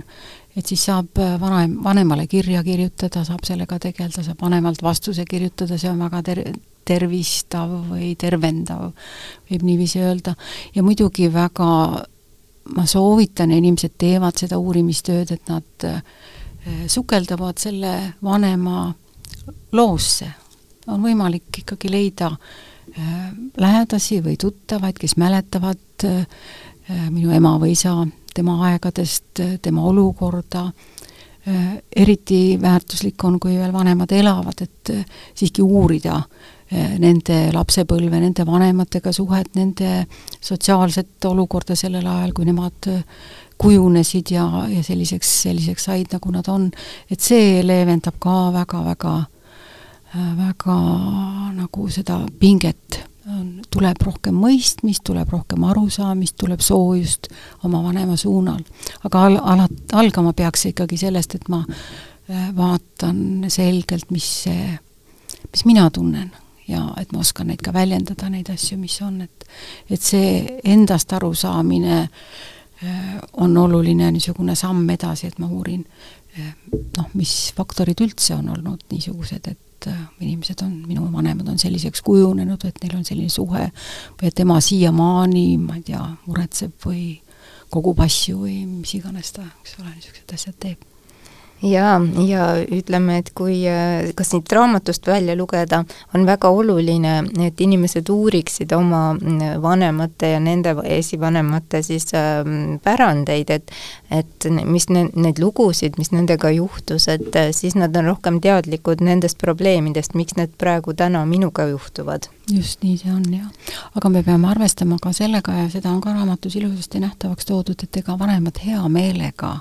et siis saab vanem, vanemale kirja kirjutada, saab sellega tegeleda, saab vanemalt vastuse kirjutada, see on väga ter-, tervistav või tervendav, võib niiviisi öelda, ja muidugi väga ma soovitan ja inimesed teevad seda uurimistööd, et nad äh, sukeldavad selle vanema loosse. on võimalik ikkagi leida äh, lähedasi või tuttavaid, kes mäletavad äh, minu ema või isa tema aegadest, tema olukorda, eriti väärtuslik on, kui veel vanemad elavad, et siiski uurida Eh, nende lapsepõlve, nende vanematega suhet, nende sotsiaalset olukorda sellel ajal, kui nemad kujunesid ja, ja selliseks, selliseks said, nagu nad on, et see leevendab ka väga-väga, väga nagu seda pinget, tuleb rohkem mõistmist, tuleb rohkem arusaamist, tuleb soojust oma vanema suunal. aga al-, ala-, algama peaks see ikkagi sellest, et ma vaatan selgelt, mis see, mis mina tunnen ja et ma oskan neid ka väljendada, neid asju, mis on, et et see endast arusaamine äh, on oluline niisugune samm edasi, et ma uurin äh, noh, mis faktorid üldse on olnud niisugused, et äh, inimesed on, minu vanemad on selliseks kujunenud, et neil on selline suhe või et tema siiamaani, ma ei tea, muretseb või kogub asju või mis iganes ta, eks ole, niisugused asjad teeb jaa, ja ütleme, et kui äh, kas siit raamatust välja lugeda, on väga oluline, et inimesed uuriksid oma mm, vanemate ja nende esivanemate siis ähm, pärandeid, et et mis ne-, neid lugusid, mis nendega juhtus, et äh, siis nad on rohkem teadlikud nendest probleemidest, miks need praegu täna minuga juhtuvad. just nii see on, jah. aga me peame arvestama ka sellega ja seda on ka raamatus ilusasti nähtavaks toodud, et ega vanemad hea meelega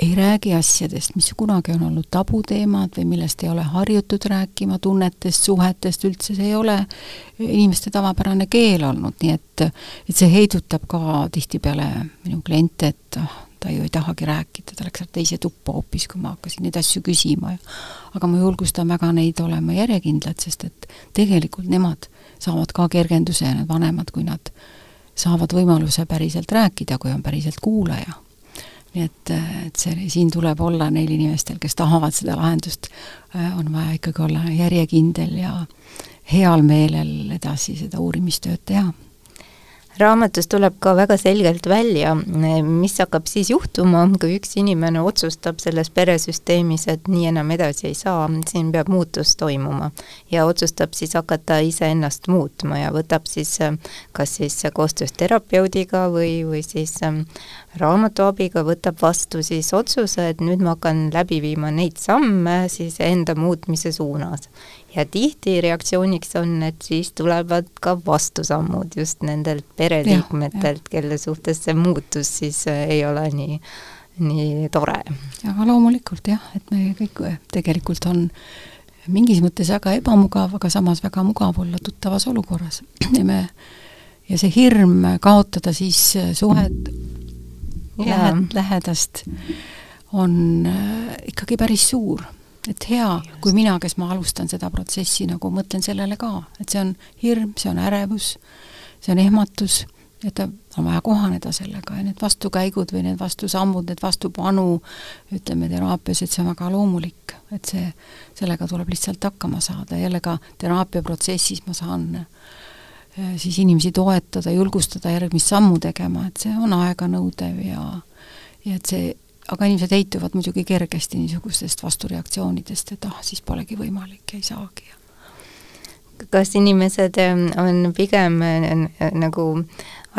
ei räägi asjadest, mis kunagi on olnud tabuteemad või millest ei ole harjutud rääkima, tunnetest, suhetest, üldse see ei ole inimeste tavapärane keel olnud, nii et et see heidutab ka tihtipeale minu kliente, et oh, ta ju ei tahagi rääkida, ta läks teise tuppa hoopis, kui ma hakkasin neid asju küsima aga ma julgustan väga neid olema järjekindlad, sest et tegelikult nemad saavad ka kergenduse, need vanemad, kui nad saavad võimaluse päriselt rääkida, kui on päriselt kuulaja. Nii et, et see, siin tuleb olla neil inimestel, kes tahavad seda lahendust, äh, on vaja ikkagi olla järjekindel ja heal meelel edasi seda uurimistööd teha raamatus tuleb ka väga selgelt välja, mis hakkab siis juhtuma, kui üks inimene otsustab selles peresüsteemis, et nii enam edasi ei saa, siin peab muutus toimuma. ja otsustab siis hakata iseennast muutma ja võtab siis kas siis koostöös terapeudiga või, või siis raamatu abiga võtab vastu siis otsuse, et nüüd ma hakkan läbi viima neid samme siis enda muutmise suunas. Ja tihti reaktsiooniks on, et siis tulevad ka vastusammud just nendelt pereliikmetelt, kelle suhtes see muutus siis äh, ei ole nii, nii tore. aga loomulikult jah, et me kõik äh, tegelikult on mingis mõttes väga ebamugav, aga samas väga mugav olla tuttavas olukorras. [clears throat] Ja me, ja see hirm kaotada siis äh, suhet lähed, lähedast on ikkagi päris suur. Et hea, kui mina, kes ma alustan seda protsessi, nagu mõtlen sellele ka, et see on hirm, see on ärevus, see on ehmatus, et on vaja kohaneda sellega. Ja need vastukäigud või need vastusammud, need vastupanu, ütleme teraapias, et see on väga loomulik, et see, sellega tuleb lihtsalt hakkama saada, jälle ka teraapiaprotsessis ma saan äh, siis inimesi toetada, julgustada järgmist sammu tegema, et see on aeganõudev ja ja et see aga inimesed heituvad muidugi kergesti niisugustest vastureaktsioonidest, et ah, siis polegi võimalik ja ei saagi. kas inimesed ähm, on pigem äh, nagu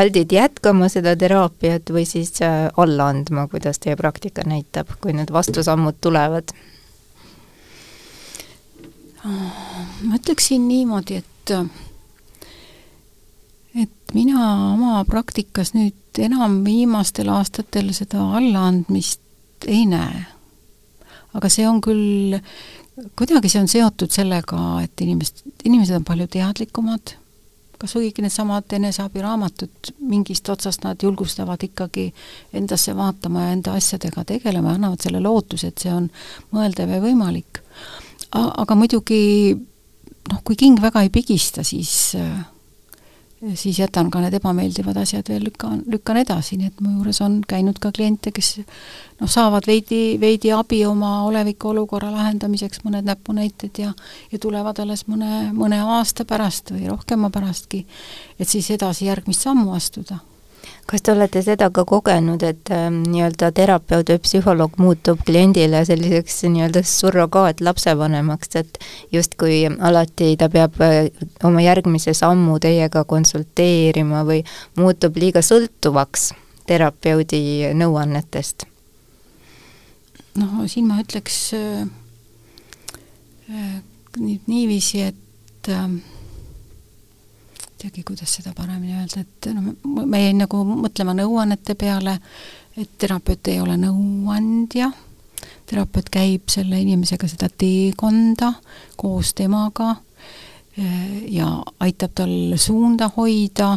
aldid jätkama seda teraapiat või siis äh, alla andma, kuidas teie praktika näitab, kui need vastusammud tulevad? ma ütleksin niimoodi, et mina oma praktikas nüüd enam viimastel aastatel seda allaandmist ei näe. aga see on küll, kuidagi see on seotud sellega, et inimest, inimesed on palju teadlikumad, kas õieti needsamad eneseabiraamatud, mingist otsast nad julgustavad ikkagi endasse vaatama ja enda asjadega tegelema ja annavad selle lootuse, et see on mõeldav ja võimalik. aga muidugi noh, kui king väga ei pigista, siis äh, siis jätan ka need ebameeldivad asjad veel lükkan, lükkan edasi, nii et mu juures on käinud ka kliente, kes noh, saavad veidi, veidi abi oma oleviku olukorra lahendamiseks, mõned näpunäited ja ja tulevad alles mõne, mõne aasta pärast või rohkema pärastki, et siis edasi järgmist sammu astuda kas te olete seda ka kogenud, et äh, nii-öelda terapeut või psühholoog muutub kliendile selliseks nii-öelda surrogaat lapsevanemaks, et justkui alati ta peab äh, oma järgmise sammu teiega konsulteerima või muutub liiga sõltuvaks terapeudi nõuannetest? noh, siin ma ütleks äh, äh, niiviisi, et äh, teagi, kuidas seda paremini öelda, et noh, me jäin nagu mõtlema nõuannete peale, et terapeut ei ole nõuandja, terapeut käib selle inimesega seda teekonda koos temaga eh, ja aitab tal suunda hoida.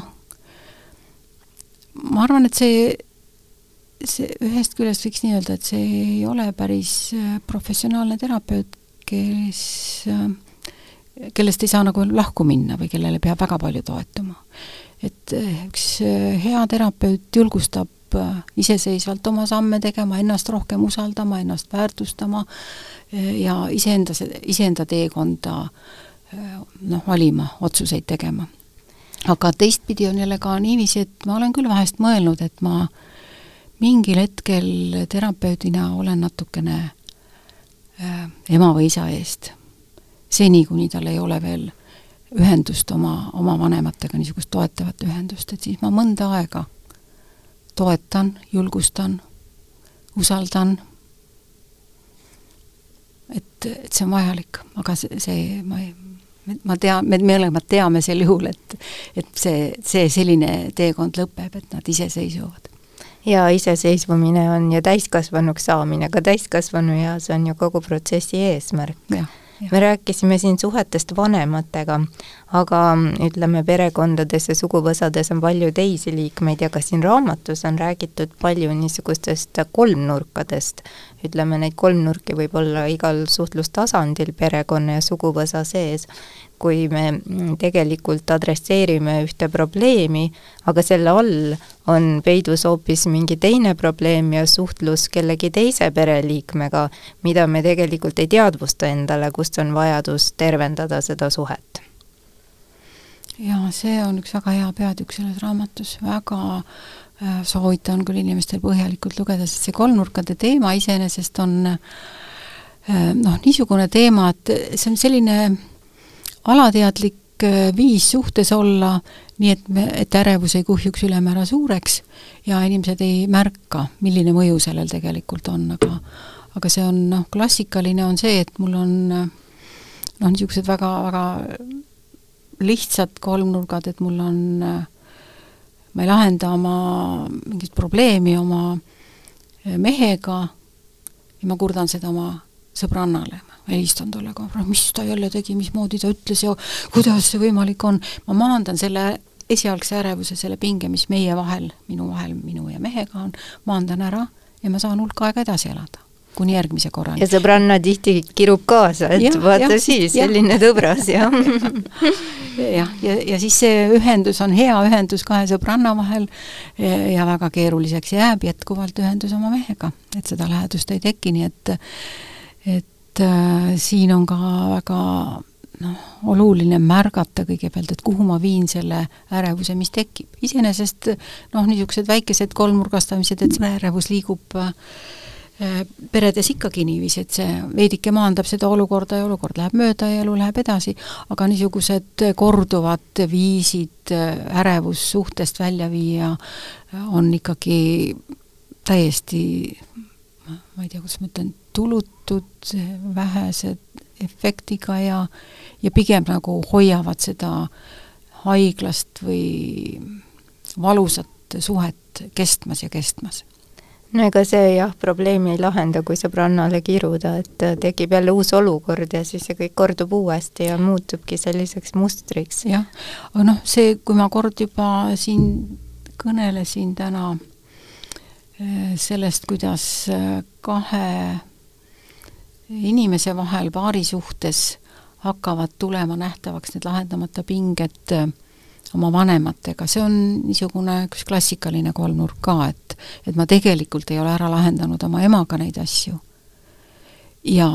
ma arvan, et see, see ühest küljest võiks nii öelda, et see ei ole päris eh, professionaalne terapeut, kes äh, kellest ei saa nagu lahku minna või kellele peab väga palju toetuma. et eh, üks eh, hea terapeut julgustab eh, iseseisvalt oma samme tegema, ennast rohkem usaldama, ennast väärtustama ja iseenda, iseenda teekonda noh, valima, otsuseid tegema. aga teistpidi on jälle ka niiviisi, et ma olen küll vahest mõelnud, et ma mingil hetkel terapeudina olen natukene ema või isa eest seni, kuni tal ei ole veel ühendust oma, oma vanematega, niisugust toetavat ühendust, et siis ma mõnda aega toetan, julgustan, usaldan, et, et see on vajalik, aga see, see, ma ei, ma tean, me mõlemad teame sel juhul, et et see, see selline teekond lõpeb, et nad iseseisvuvad. ja iseseisvumine on ju täiskasvanuks saamine, ka täiskasvanueas on ju kogu protsessi eesmärk me rääkisime siin suhetest vanematega, aga ütleme, perekondades ja suguvõsades on palju teisi liikmeid ja ka siin raamatus on räägitud palju niisugustest kolmnurkadest. ütleme, neid kolmnurki võib olla igal suhtlustasandil perekonna ja suguvõsa sees kui me tegelikult adresseerime ühte probleemi, aga selle all on peidus hoopis mingi teine probleem ja suhtlus kellegi teise pereliikmega, mida me tegelikult ei teadvusta endale, kust on vajadus tervendada seda suhet. Jaa, see on üks väga hea peatükk selles raamatus, väga äh, soovitan küll inimestel põhjalikult lugeda, sest see kolmnurkade teema iseenesest on äh, noh, niisugune teema, et see on selline alateadlik äh, viis suhtes olla, nii et me, et ärevus ei kuhjuks ülemäära suureks ja inimesed ei märka, milline mõju sellel tegelikult on, aga aga see on noh, klassikaline on see, et mul on noh, niisugused väga, väga lihtsad kolmnurgad, et mul on, ma ei lahenda oma mingit probleemi oma mehega ja ma kurdan seda oma sõbrannale. Helistan talle ka, mis ta jälle tegi, mismoodi ta ütles ja kuidas see võimalik on, ma maandan selle esialgse ärevuse, selle pinge, mis meie vahel, minu vahel, minu ja mehega on, maandan ära ja ma saan hulk aega edasi elada kuni järgmise korrani. ja sõbranna tihti kirub kaasa, et ja, vaata ja, siis, selline tõbras, jah. [laughs] jah, ja, ja siis see ühendus on hea ühendus kahe sõbranna vahel ja, ja väga keeruliseks jääb jätkuvalt ühendus oma mehega, et seda lähedust ei teki, nii et et äh, siin on ka väga noh, oluline märgata kõigepealt, et kuhu ma viin selle ärevuse, mis tekib. iseenesest noh, niisugused väikesed kolmnurgastamised, et see ärevus liigub äh, peredes ikkagi niiviisi, et see veidike maandab seda olukorda ja olukord läheb mööda ja elu läheb edasi, aga niisugused korduvad viisid äh, ärevus suhtest välja viia äh, on ikkagi täiesti ma ei tea, kuidas ma ütlen, tulutud, vähese efektiga ja ja pigem nagu hoiavad seda haiglast või valusat suhet kestmas ja kestmas. No ega see jah, probleemi ei lahenda, kui sõbrannale kiruda, et tekib jälle uus olukord ja siis see kõik kordub uuesti ja muutubki selliseks mustriks. jah, noh, see, kui ma kord juba siin kõnelesin täna Äh, sellest, kuidas äh, kahe inimese vahel paari suhtes hakkavad tulema nähtavaks need lahendamata pinged äh, oma vanematega, see on niisugune üks klassikaline kolmnurk ka, et et ma tegelikult ei ole ära lahendanud oma emaga neid asju. ja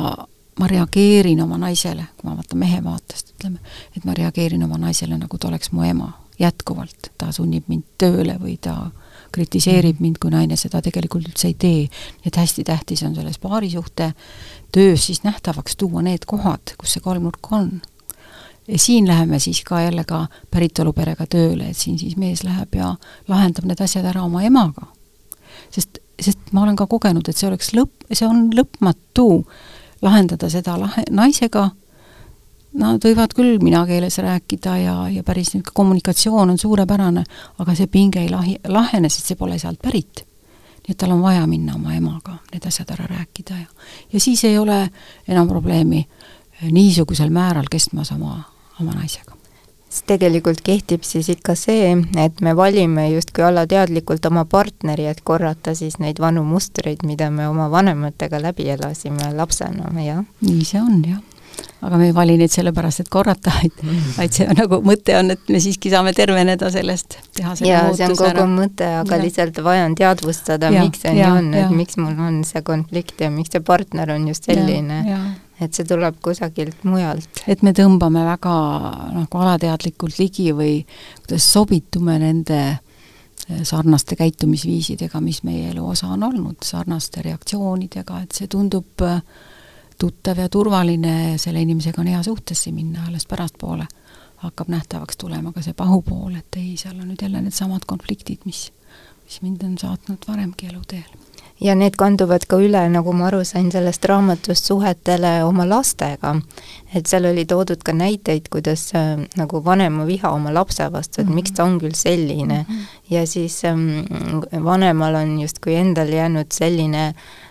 ma reageerin oma naisele, kui ma vaatan mehe vaatest, ütleme, et ma reageerin oma naisele, nagu ta oleks mu ema, jätkuvalt. ta sunnib mind tööle või ta kritiseerib mind, kui naine seda tegelikult üldse ei tee. nii et hästi tähtis on selles paarisuhte töös siis nähtavaks tuua need kohad, kus see kolmnurk on. Ja siin läheme siis ka jälle ka päritoluperega tööle, et siin siis mees läheb ja lahendab need asjad ära oma emaga. sest, sest ma olen ka kogenud, et see oleks lõpp, see on lõpmatu lahendada seda lahe, naisega Nad võivad küll mina keeles rääkida ja, ja päris niisugune kommunikatsioon on suurepärane, aga see pinge ei lahi, lahene, sest see pole sealt pärit. nii et tal on vaja minna oma emaga need asjad ära rääkida ja, ja siis ei ole enam probleemi niisugusel määral kestmas oma, oma naisega siis tegelikult kehtib siis ikka see, et me valime justkui alateadlikult oma partneri, et korrata siis neid vanu mustreid, mida me oma vanematega läbi elasime lapsena, jah? nii see on, jah aga me ei vali neid sellepärast, et korrata, vaid, vaid see on nagu mõte on, et me siiski saame terveneda sellest, teha selle jaa, see on kogu ära. mõte, aga ja. lihtsalt vaja on teadvustada, miks see nii on, et miks mul on see konflikt ja miks see partner on just selline. Et see tuleb kusagilt mujalt. et me tõmbame väga nagu alateadlikult ligi või kuidas sobitume nende eh, sarnaste käitumisviisidega, mis meie elu osa on olnud, sarnaste reaktsioonidega, et see tundub äh, tuttav ja turvaline, selle inimesega on hea suhtesse minna, alles pärastpoole hakkab nähtavaks tulema ka see pahupool, et ei, seal on nüüd jälle needsamad konfliktid, mis, mis mind on saatnud varemgi eluteel. Ja need kanduvad ka üle, nagu ma aru sain sellest raamatust, suhetele oma lastega. et seal oli toodud ka näiteid, kuidas äh, nagu vanema viha oma lapse vastu, et mm -hmm. miks ta on küll selline mm, -hmm. ja siis ähm, vanemal on justkui endal jäänud selline äh,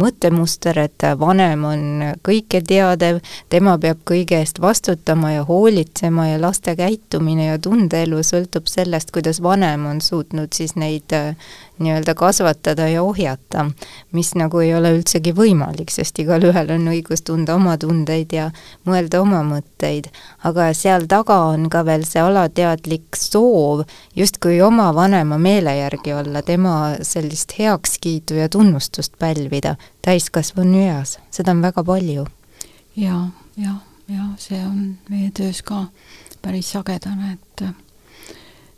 mõttemuster, et vanem on kõike teadev, tema peab kõige eest vastutama ja hoolitsema ja laste käitumine ja tundeelu sõltub sellest, kuidas vanem on suutnud siis neid äh, nii-öelda kasvatada ja ohjata, mis nagu ei ole üldsegi võimalik, sest igalühel on õigus tunda oma tundeid ja mõelda oma mõtteid. aga seal taga on ka veel see alateadlik soov justkui oma vanema meele järgi olla, tema sellist heakskiitu ja tunnustust pälvida täiskasvanu eas, seda on väga palju ja,. jaa, jah, jah, see on meie töös ka päris sagedane, et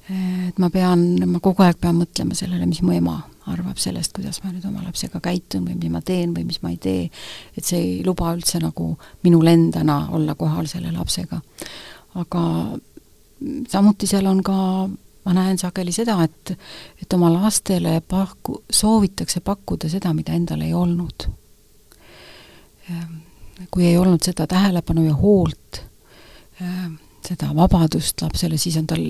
et ma pean, ma kogu aeg pean mõtlema sellele, mis mu ema arvab sellest, kuidas ma nüüd oma lapsega käitun või mis ma teen või mis ma ei tee, et see ei luba üldse nagu minul endana olla kohal selle lapsega. aga samuti seal on ka, ma näen sageli seda, et, et oma lastele paku-, soovitakse pakkuda seda, mida endal ei olnud. Ehm, kui ei olnud seda tähelepanu ja hoolt, ehm, seda vabadust lapsele, siis on tal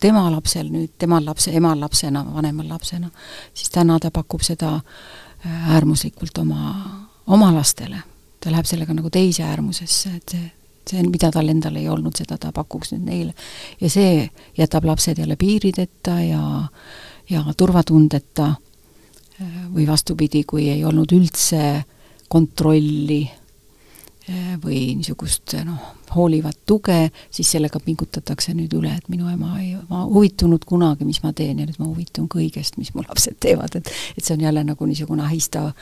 tema lapsel nüüd, temal lapse, emal lapsena, vanemal lapsena, siis täna ta pakub seda äh, äärmuslikult oma, oma lastele. ta läheb sellega nagu teise äärmusesse, et see, see, mida tal endal ei olnud, seda ta pakuks nüüd neile. ja see jätab lapsed jälle piirideta ja, ja turvatundeta äh, või vastupidi, kui ei olnud üldse kontrolli Eh, või niisugust noh, hoolivat tuge, siis sellega pingutatakse nüüd üle, et minu ema ei, ma huvitunud kunagi, mis ma teen ja nüüd ma huvitun kõigest, mis mu lapsed teevad, et et see on jälle nagu niisugune ahistav,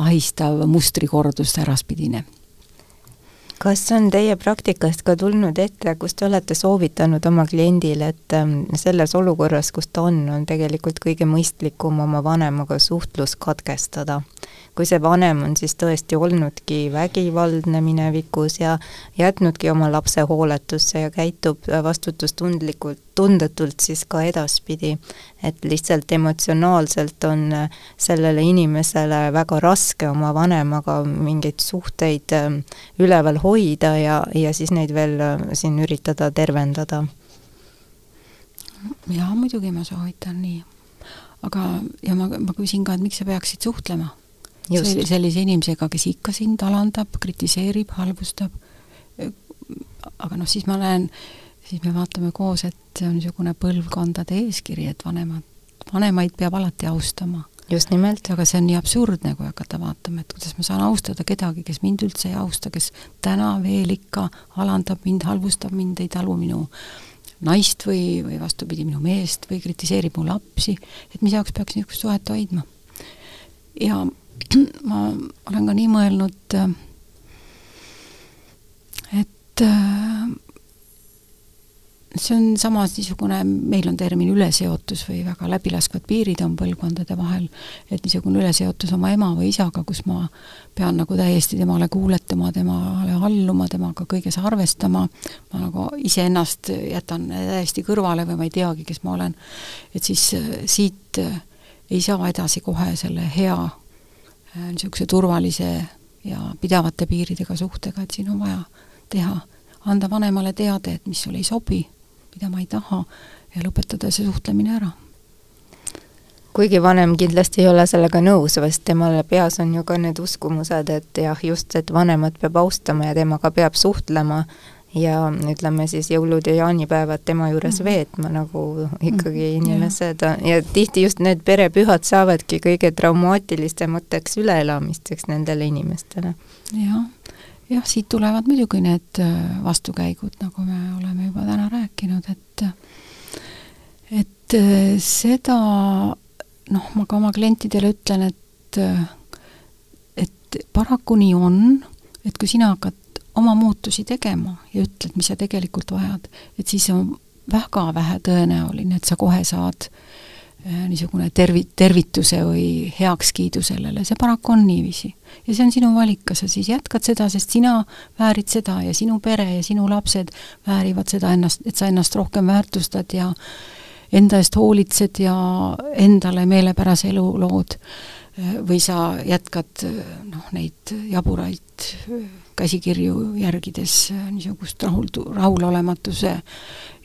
ahistav mustrikordus äraspidine kas on teie praktikast ka tulnud ette, kus te olete soovitanud oma kliendile, et ähm, selles olukorras, kus ta on, on tegelikult kõige mõistlikum oma vanemaga suhtlus katkestada? Kui see vanem on siis tõesti olnudki vägivaldne minevikus ja jätnudki oma lapse hooletusse ja käitub vastutustundlikult, tundetult siis ka edaspidi. et lihtsalt emotsionaalselt on sellele inimesele väga raske oma vanemaga mingeid suhteid ähm, üleval hoida ja, ja siis neid veel äh, siin üritada tervendada. jaa, muidugi ma soovitan nii. aga, ja ma, ma küsin ka, et miks sa peaksid suhtlema sellise inimesega, kes ikka sind alandab, kritiseerib, halvustab, aga noh, siis ma näen, siis me vaatame koos, et see on niisugune põlvkondade eeskiri, et vanemad, vanemaid peab alati austama. just nimelt. aga see on nii absurdne, kui hakata vaatama, et kuidas ma saan austada kedagi, kes mind üldse ei austa, kes täna veel ikka alandab mind, halvustab mind, ei talu minu naist või, või vastupidi, minu meest või kritiseerib mu lapsi, et mis jaoks peaks niisugust suhet hoidma. ja ma olen ka nii mõelnud, et see on samas niisugune, meil on termin üleseotus või väga läbilaskvad piirid on põlvkondade vahel, et niisugune üleseotus oma ema või isaga, kus ma pean nagu täiesti temale kuuletama, temale alluma, temaga kõiges arvestama, ma nagu iseennast jätan täiesti kõrvale või ma ei teagi, kes ma olen, et siis siit ei saa edasi kohe selle hea Äh, niisuguse turvalise ja pidavate piiridega suhtega, et siin on vaja teha, anda vanemale teade, et mis sulle ei sobi, mida ma ei taha, ja lõpetada see suhtlemine ära. kuigi vanem kindlasti ei ole sellega nõus, sest temale peas on ju ka need uskumused, et jah, just, et vanemat peab austama ja temaga peab suhtlema, ja ütleme siis jõulud ja jaanipäevad tema juures -hmm. veetma, nagu ikkagi mm -hmm. inimesed ja. tihti just need perepühad saavadki kõige traumaatilisemateks üleelamisteks nendele inimestele. jah, jah, siit tulevad muidugi need äh, vastukäigud, nagu me oleme juba täna rääkinud, et et äh, seda noh, ma ka oma klientidele ütlen, et et paraku nii on, et kui sina hakkad oma muutusi tegema ja ütled, mis sa tegelikult vajad, et siis on väga vähe tõenäoline, et sa kohe saad äh, niisugune tervi-, tervituse või heakskiidu sellele, see paraku on niiviisi. ja see on sinu valik, kas sa siis jätkad seda, sest sina väärid seda ja sinu pere ja sinu lapsed väärivad seda ennast, et sa ennast rohkem väärtustad ja enda eest hoolitsed ja endale meelepärase elu lood, äh, või sa jätkad äh, noh, neid jaburaid käsikirju järgides äh, niisugust rahuldu-, rahulolematuse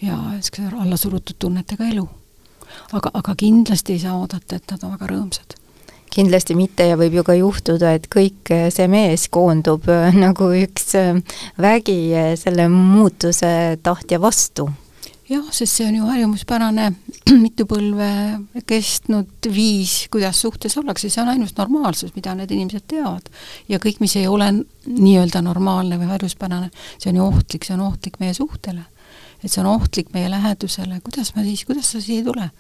ja niisuguse allasurutud tunnetega elu. aga, aga kindlasti ei saa oodata, et nad on väga rõõmsad. Kindlasti mitte ja võib ju ka juhtuda, et kõik see mees koondub nagu üks vägi selle muutuse tahtja vastu jah, sest see on ju harjumuspärane [clears throat] mitu põlve kestnud viis, kuidas suhtes ollakse, see on ainus normaalsus, mida need inimesed teavad. ja kõik, mis ei ole nii-öelda normaalne või harjuspärane, see on ju ohtlik, see on ohtlik meie suhtele. et see on ohtlik meie lähedusele, kuidas ma siis, kuidas sa siia ei tule?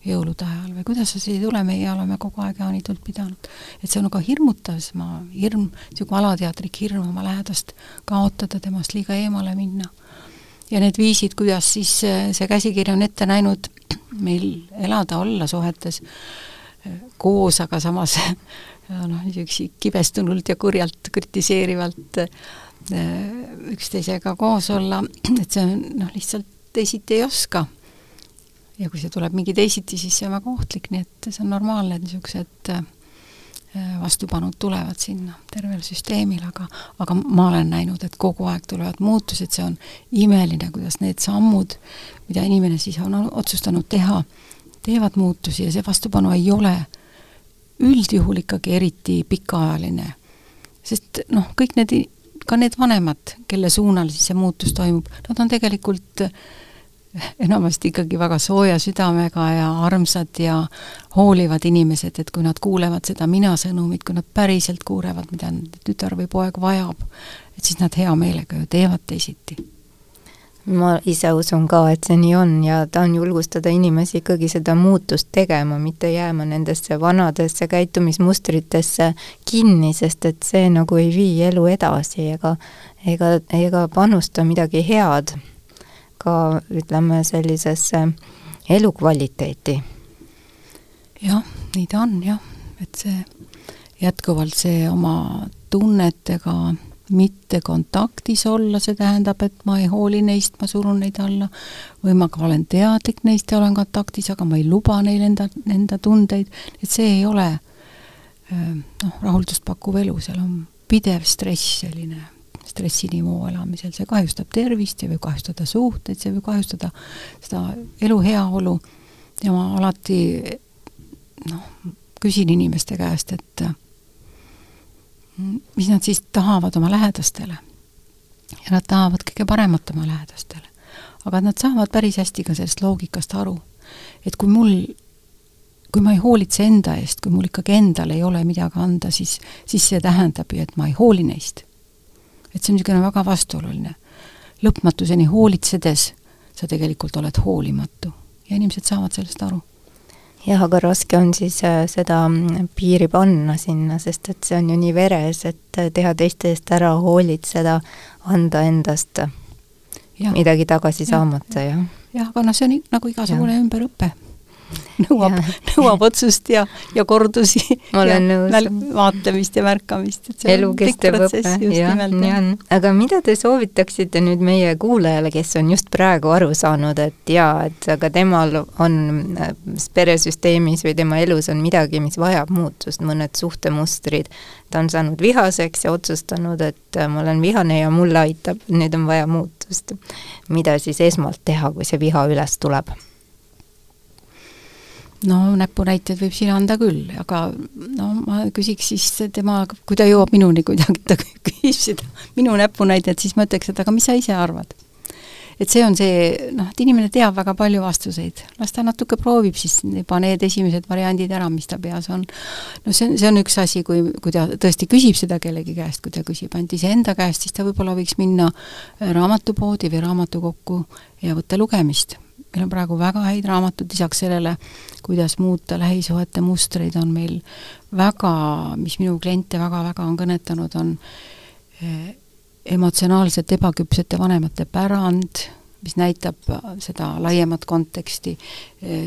jõulude ajal või kuidas sa siia ei tule, meie oleme kogu aeg jaanitult pidanud. et see on ka hirmutav, sest ma, hirm, niisugune alateadlik hirm oma lähedast kaotada, temast liiga eemale minna ja need viisid, kuidas siis äh, see käsikiri on ette näinud [clears throat] meil elada, olla suhetes äh, koos, aga samas [laughs] noh, niisugusi kibestunult ja kurjalt kritiseerivalt äh, üksteisega koos olla, [clears throat] et see on noh, lihtsalt teisiti ei oska. ja kui see tuleb mingi teisiti, siis see on väga ohtlik, nii et see on normaalne, et niisugused äh, Äh, vastupanud tulevad sinna tervel süsteemil, aga aga ma olen näinud, et kogu aeg tulevad muutused, see on imeline, kuidas need sammud, mida inimene siis on otsustanud teha, teevad muutusi ja see vastupanu ei ole üldjuhul ikkagi eriti pikaajaline. sest noh, kõik need, ka need vanemad, kelle suunal siis see muutus toimub, nad on tegelikult äh, enamasti ikkagi väga sooja südamega ja armsad ja hoolivad inimesed, et kui nad kuulevad seda mina sõnumit, kui nad päriselt kuulevad, mida tütar või poeg vajab, et siis nad hea meelega ju teevad teisiti. ma ise usun ka, et see nii on ja tahan julgustada inimesi ikkagi seda muutust tegema, mitte jääma nendesse vanadesse käitumismustritesse kinni, sest et see nagu ei vii elu edasi ega ega, ega panusta midagi head ka ütleme, sellisesse elukvaliteeti. jah, nii ta on jah, et see jätkuvalt see oma tunnetega mitte kontaktis olla, see tähendab, et ma ei hooli neist, ma surun neid alla, või ma ka olen teadlik neist ja olen kontaktis, aga ma ei luba neil enda, enda tundeid, et see ei ole noh, rahuldust pakkuv elu, seal on pidev stress selline stressinivoo elamisel, see kahjustab tervist, see võib kahjustada suhteid, see võib kahjustada seda elu heaolu ja ma alati noh, küsin inimeste käest, et mis nad siis tahavad oma lähedastele. ja nad tahavad kõige paremat oma lähedastele. aga nad saavad päris hästi ka sellest loogikast aru, et kui mul kui ma ei hoolitse enda eest, kui mul ikkagi endal ei ole midagi anda, siis, siis see tähendab ju, et ma ei hooli neist et see on niisugune väga vastuoluline. lõpmatuseni hoolitsedes sa tegelikult oled hoolimatu ja inimesed saavad sellest aru. jah, aga raske on siis äh, seda mm, piiri panna sinna, sest et see on ju nii veres, et äh, teha teiste eest ära, hoolitseda, anda endast ja. midagi tagasi ja. saamata, jah. jah, aga noh, see on nagu igasugune ümberõpe [laughs] nõuab, [laughs] nõuab otsust ja, ja kordusi. ma olen nõus. vaatlemist ja märkamist, et see elukestev õpe, jah, nii on. aga mida te soovitaksite nüüd meie kuulajale, kes on just praegu aru saanud, et jaa, et aga temal on äh, peresüsteemis või tema elus on midagi, mis vajab muutust, mõned suhtemustrid, ta on saanud vihaseks ja otsustanud, et äh, ma olen vihane ja mulle aitab, nüüd on vaja muutust. mida siis esmalt teha, kui see viha üles tuleb? No näpunäiteid võib siin anda küll, aga no ma küsiks siis tema, kui ta jõuab minuni kuidagi, [laughs] ta küsib seda minu näpunäidet, siis ma ütleks, et aga mis sa ise arvad? et see on see, noh, et inimene teab väga palju vastuseid, las ta natuke proovib siis juba need esimesed variandid ära, mis ta peas on. no see on, see on üks asi, kui, kui ta tõesti küsib seda kellegi käest, kui ta küsib ainult iseenda käest, siis ta võib-olla võiks minna raamatupoodi või raamatukokku ja võtta lugemist meil on praegu väga häid raamatuid, lisaks sellele, kuidas muuta lähisuhete mustreid, on meil väga, mis minu kliente väga-väga on kõnetanud, on eh, emotsionaalselt ebaküpsete vanemate pärand, mis näitab seda laiemat konteksti,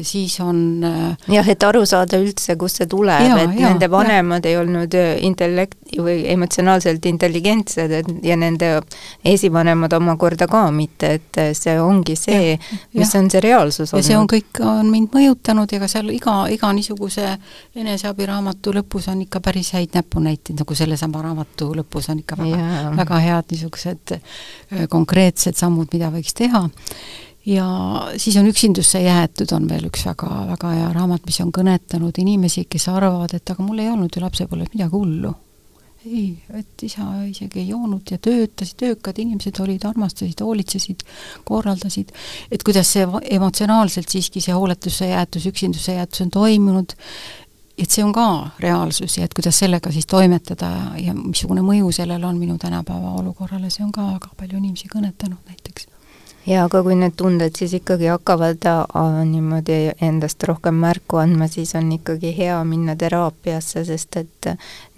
siis on jah, et aru saada üldse, kust see tuleb, et ja, nende vanemad ja. ei olnud intellekt- või emotsionaalselt intelligentsed, et ja nende esivanemad omakorda ka mitte, et see ongi see, mis ja. on see reaalsus olnud. ja see on kõik, on mind mõjutanud ja ka seal iga, iga niisuguse eneseabiraamatu lõpus on ikka päris häid näpunäiteid, nagu sellesama raamatu lõpus on ikka väga, väga head niisugused konkreetsed sammud, mida võiks teha ja siis on Üksindusse jäetud, on veel üks väga, väga hea raamat, mis on kõnetanud inimesi, kes arvavad, et aga mul ei olnud ju lapsepõlves midagi hullu. ei, et isa isegi ei joonud ja töötasid, töökad inimesed olid, armastasid, hoolitsesid, korraldasid, et kuidas see emotsionaalselt siiski see hooletusse jäetus, üksindusse jäetus on toimunud, et see on ka reaalsus ja et kuidas sellega siis toimetada ja, ja missugune mõju sellel on minu tänapäeva olukorrale, see on ka väga palju inimesi kõnetanud näiteks ja aga kui need tunded siis ikkagi hakkavad äh, niimoodi endast rohkem märku andma, siis on ikkagi hea minna teraapiasse, sest et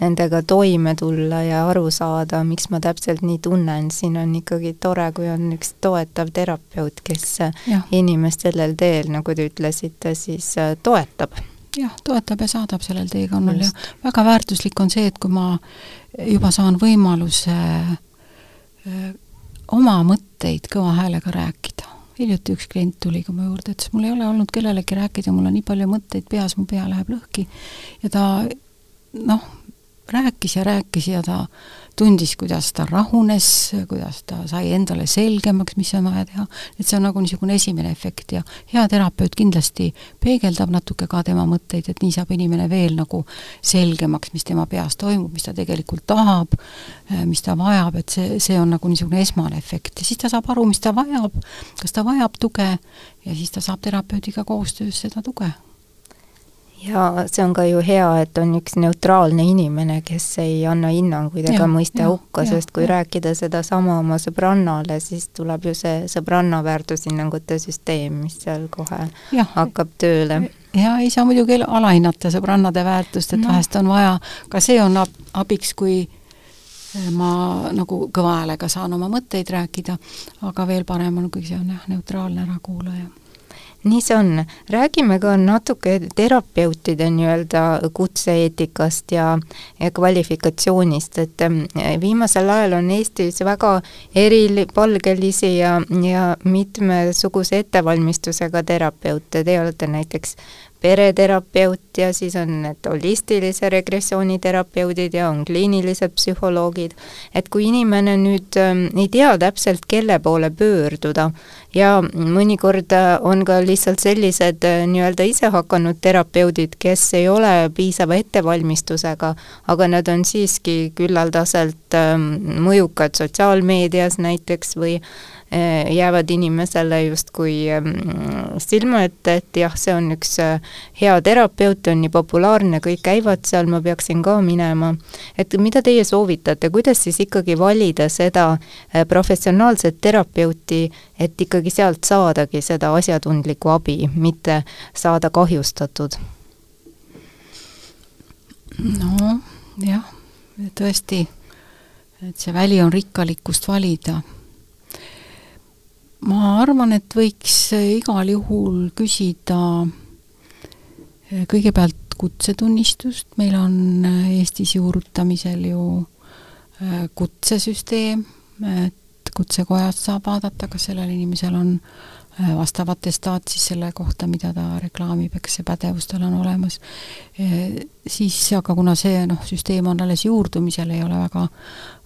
nendega toime tulla ja aru saada, miks ma täpselt nii tunnen, siin on ikkagi tore, kui on üks toetav terapeut, kes ja. inimest sellel teel, nagu te ütlesite, siis äh, toetab. Jah, toetab ja saadab sellel teekonnal ja väga väärtuslik on see, et kui ma juba saan võimaluse äh, oma mõtteid kõva häälega rääkida. hiljuti üks klient tuli ka mu juurde, ütles, mul ei ole olnud kellelegi rääkida, mul on nii palju mõtteid peas, mu pea läheb lõhki. ja ta noh, rääkis ja rääkis ja ta tundis, kuidas ta rahunes, kuidas ta sai endale selgemaks, mis on vaja teha, et see on nagu niisugune esimene efekt ja hea terapeut kindlasti peegeldab natuke ka tema mõtteid, et nii saab inimene veel nagu selgemaks, mis tema peas toimub, mis ta tegelikult tahab, mis ta vajab, et see, see on nagu niisugune esmane efekt. Ja siis ta saab aru, mis ta vajab, kas ta vajab tuge ja siis ta saab terapeudiga koostöös seda tuge ja see on ka ju hea, et on üks neutraalne inimene, kes ei anna hinnanguid ega mõista hukka, sest kui ja. rääkida sedasama oma sõbrannale, siis tuleb ju see sõbranna väärtushinnangute süsteem, mis seal kohe ja. hakkab tööle. ja ei saa muidugi alahinnata sõbrannade väärtust, et no. vahest on vaja, ka see on ab abiks, kui eh, ma nagu kõva häälega saan oma mõtteid rääkida, aga veel parem on, kui see on jah, neutraalne ärakuulaja nii see on, räägime ka natuke terapeutide nii-öelda kutse-eetikast ja, ja kvalifikatsioonist, et eh, viimasel ajal on Eestis väga eripalgelisi ja, ja mitmesuguse ettevalmistusega terapeute, te olete näiteks pereterapeut ja siis on need holistilise regressiooni terapeudid ja on kliinilised psühholoogid, et kui inimene nüüd äh, ei tea täpselt, kelle poole pöörduda ja mõnikord äh, on ka lihtsalt sellised äh, nii-öelda isehakanud terapeudid, kes ei ole piisava ettevalmistusega, aga nad on siiski küllaldaselt äh, mõjukad sotsiaalmeedias näiteks või Eh, jäävad inimesele justkui mm, silma ette, et jah, see on üks hea terapeut, on nii populaarne, kõik käivad seal, ma peaksin ka minema. et mida teie soovitate, kuidas siis ikkagi valida seda professionaalset terapeuti, et ikkagi sealt saadagi seda asjatundlikku abi, mitte saada kahjustatud? no jah, tõesti, et see väli on rikkalikkust valida ma arvan, et võiks igal juhul küsida eh, kõigepealt kutsetunnistust, meil on eh, Eestis juurutamisel ju eh, kutsesüsteem, et kutsekojast saab vaadata, kas sellel inimesel on Äh, vastav atestaat siis selle kohta, mida ta reklaamib, eks see pädevus tal on olemas, äh, siis aga kuna see noh, süsteem on alles juurdumisel, ei ole väga,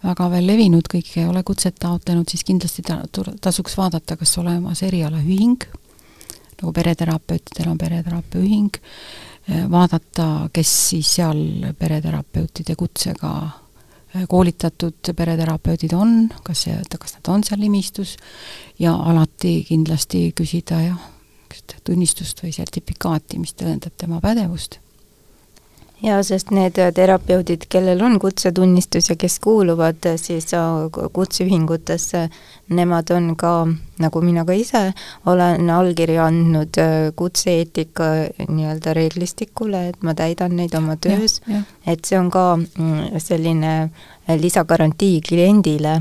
väga veel levinud, kõik ei ole kutset taotlenud, siis kindlasti ta, tasuks vaadata, kas olemas erialaühing, nagu pereterapeutidel on pereteraapia ühing, äh, vaadata, kes siis seal pereterapeutide kutsega koolitatud pereterapeudid on, kas see, kas nad on seal nimistus ja alati kindlasti küsida jah, tunnistust või sertifikaati, mis tõendab tema pädevust jaa, sest need terapeudid, kellel on kutsetunnistus ja kes kuuluvad siis kutseühingutesse, nemad on ka, nagu mina ka ise olen allkirja andnud kutse-eetika nii-öelda reeglistikule, et ma täidan neid oma töös, et see on ka mm, selline lisagarantii kliendile,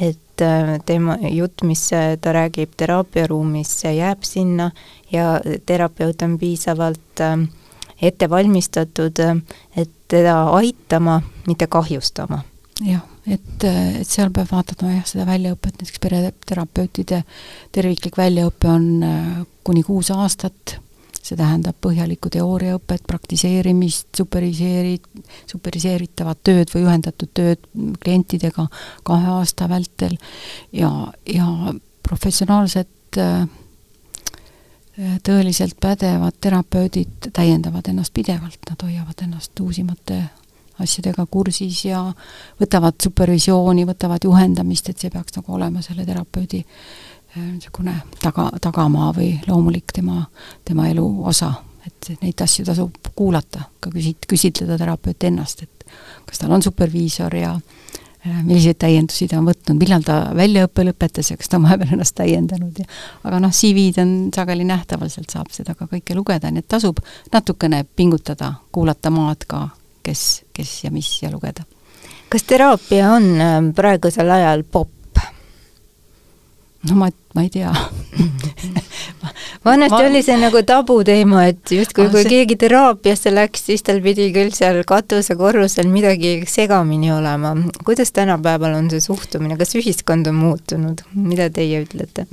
et äh, tema jutt, mis ta räägib teraapiaruumis, see jääb sinna ja terapeut on piisavalt äh, ette valmistatud, et teda aitama, mitte kahjustama. jah, et, et seal peab vaatama jah, seda väljaõpet, näiteks pereterapeutide terviklik väljaõpe on äh, kuni kuus aastat, see tähendab põhjalikku teooriaõpet, praktiseerimist, superiseeri-, superiseeritavat tööd või ühendatud tööd klientidega kahe aasta vältel ja, ja professionaalset äh, tõeliselt pädevad terapeudid täiendavad ennast pidevalt, nad hoiavad ennast uusimate asjadega kursis ja võtavad supervisiooni, võtavad juhendamist, et see peaks nagu olema selle terapeudi äh, niisugune taga, tagamaa või loomulik tema, tema elu osa. et neid asju tasub kuulata, ka küsit-, küsitleda terapeuti ennast, et kas tal on superviisor ja äh, milliseid täiendusi ta on võtnud, millal ta väljaõppe lõpetas ja kas ta on vahepeal ennast täiendanud ja aga noh, CV-d on sageli nähtaval, sealt saab seda ka kõike lugeda, nii et tasub natukene pingutada, kuulata maad ka kes, kes ja mis ja lugeda. kas teraapia on äh, praegusel ajal popp? no ma, ma ei tea [laughs] [laughs] vanasti ma... oli see nagu tabuteema, et justkui ah, kui see... keegi teraapiasse läks, siis tal pidi küll seal katusekorrusel midagi segamini olema. kuidas tänapäeval on see suhtumine, kas ühiskond on muutunud, mida teie ütlete?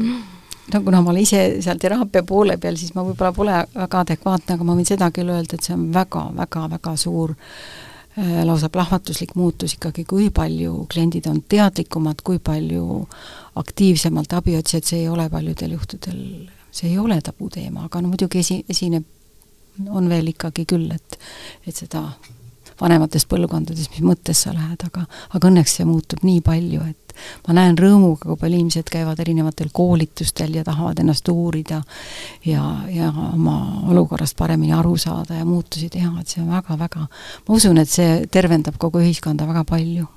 no kuna ma olen ise seal teraapia poole peal, siis ma võib-olla pole väga adekvaatne, aga ma võin seda küll öelda, et see on väga-väga-väga suur äh, lausa plahvatuslik muutus ikkagi, kui palju kliendid on teadlikumad, kui palju aktiivsemalt abi otsijad, see ei ole paljudel juhtudel, see ei ole tabuteema, aga no muidugi esi, esineb, on veel ikkagi küll, et et seda vanemates põlvkondades, mis mõttes sa lähed, aga aga õnneks see muutub nii palju, et ma näen rõõmuga, kui palju inimesed käivad erinevatel koolitustel ja tahavad ennast uurida ja, ja oma olukorrast paremini aru saada ja muutusi teha, et see on väga-väga, ma usun, et see tervendab kogu ühiskonda väga palju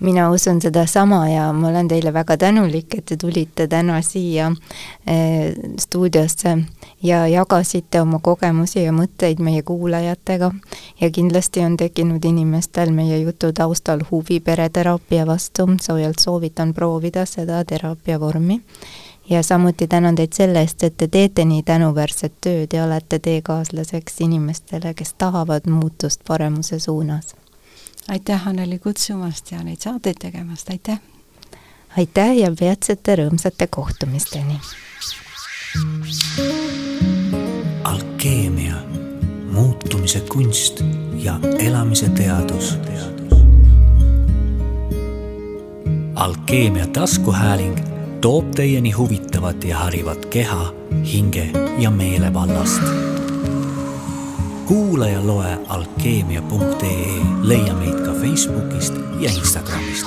mina usun sedasama ja ma olen teile väga tänulik, et te tulite täna siia eh, stuudiosse ja jagasite oma kogemusi ja mõtteid meie kuulajatega. ja kindlasti on tekkinud inimestel meie jutu taustal huvi pereteraapia vastu, soojalt soovitan proovida seda teraapia vormi. Ja samuti tänan teid selle eest, et te teete nii tänuväärset tööd ja olete teekaaslaseks inimestele, kes tahavad muutust paremuse suunas aitäh, Anneli, kutsumast ja neid saateid tegemast, aitäh! aitäh ja peatsete rõõmsate kohtumisteni! alkeemia, muutumise kunst ja elamise teadus. alkeemia taskuhääling toob teieni huvitavat ja harivat keha, hinge ja meele vallast kuula ja loe alkeemia.ee, leia meid ka Facebookist ja Instagramist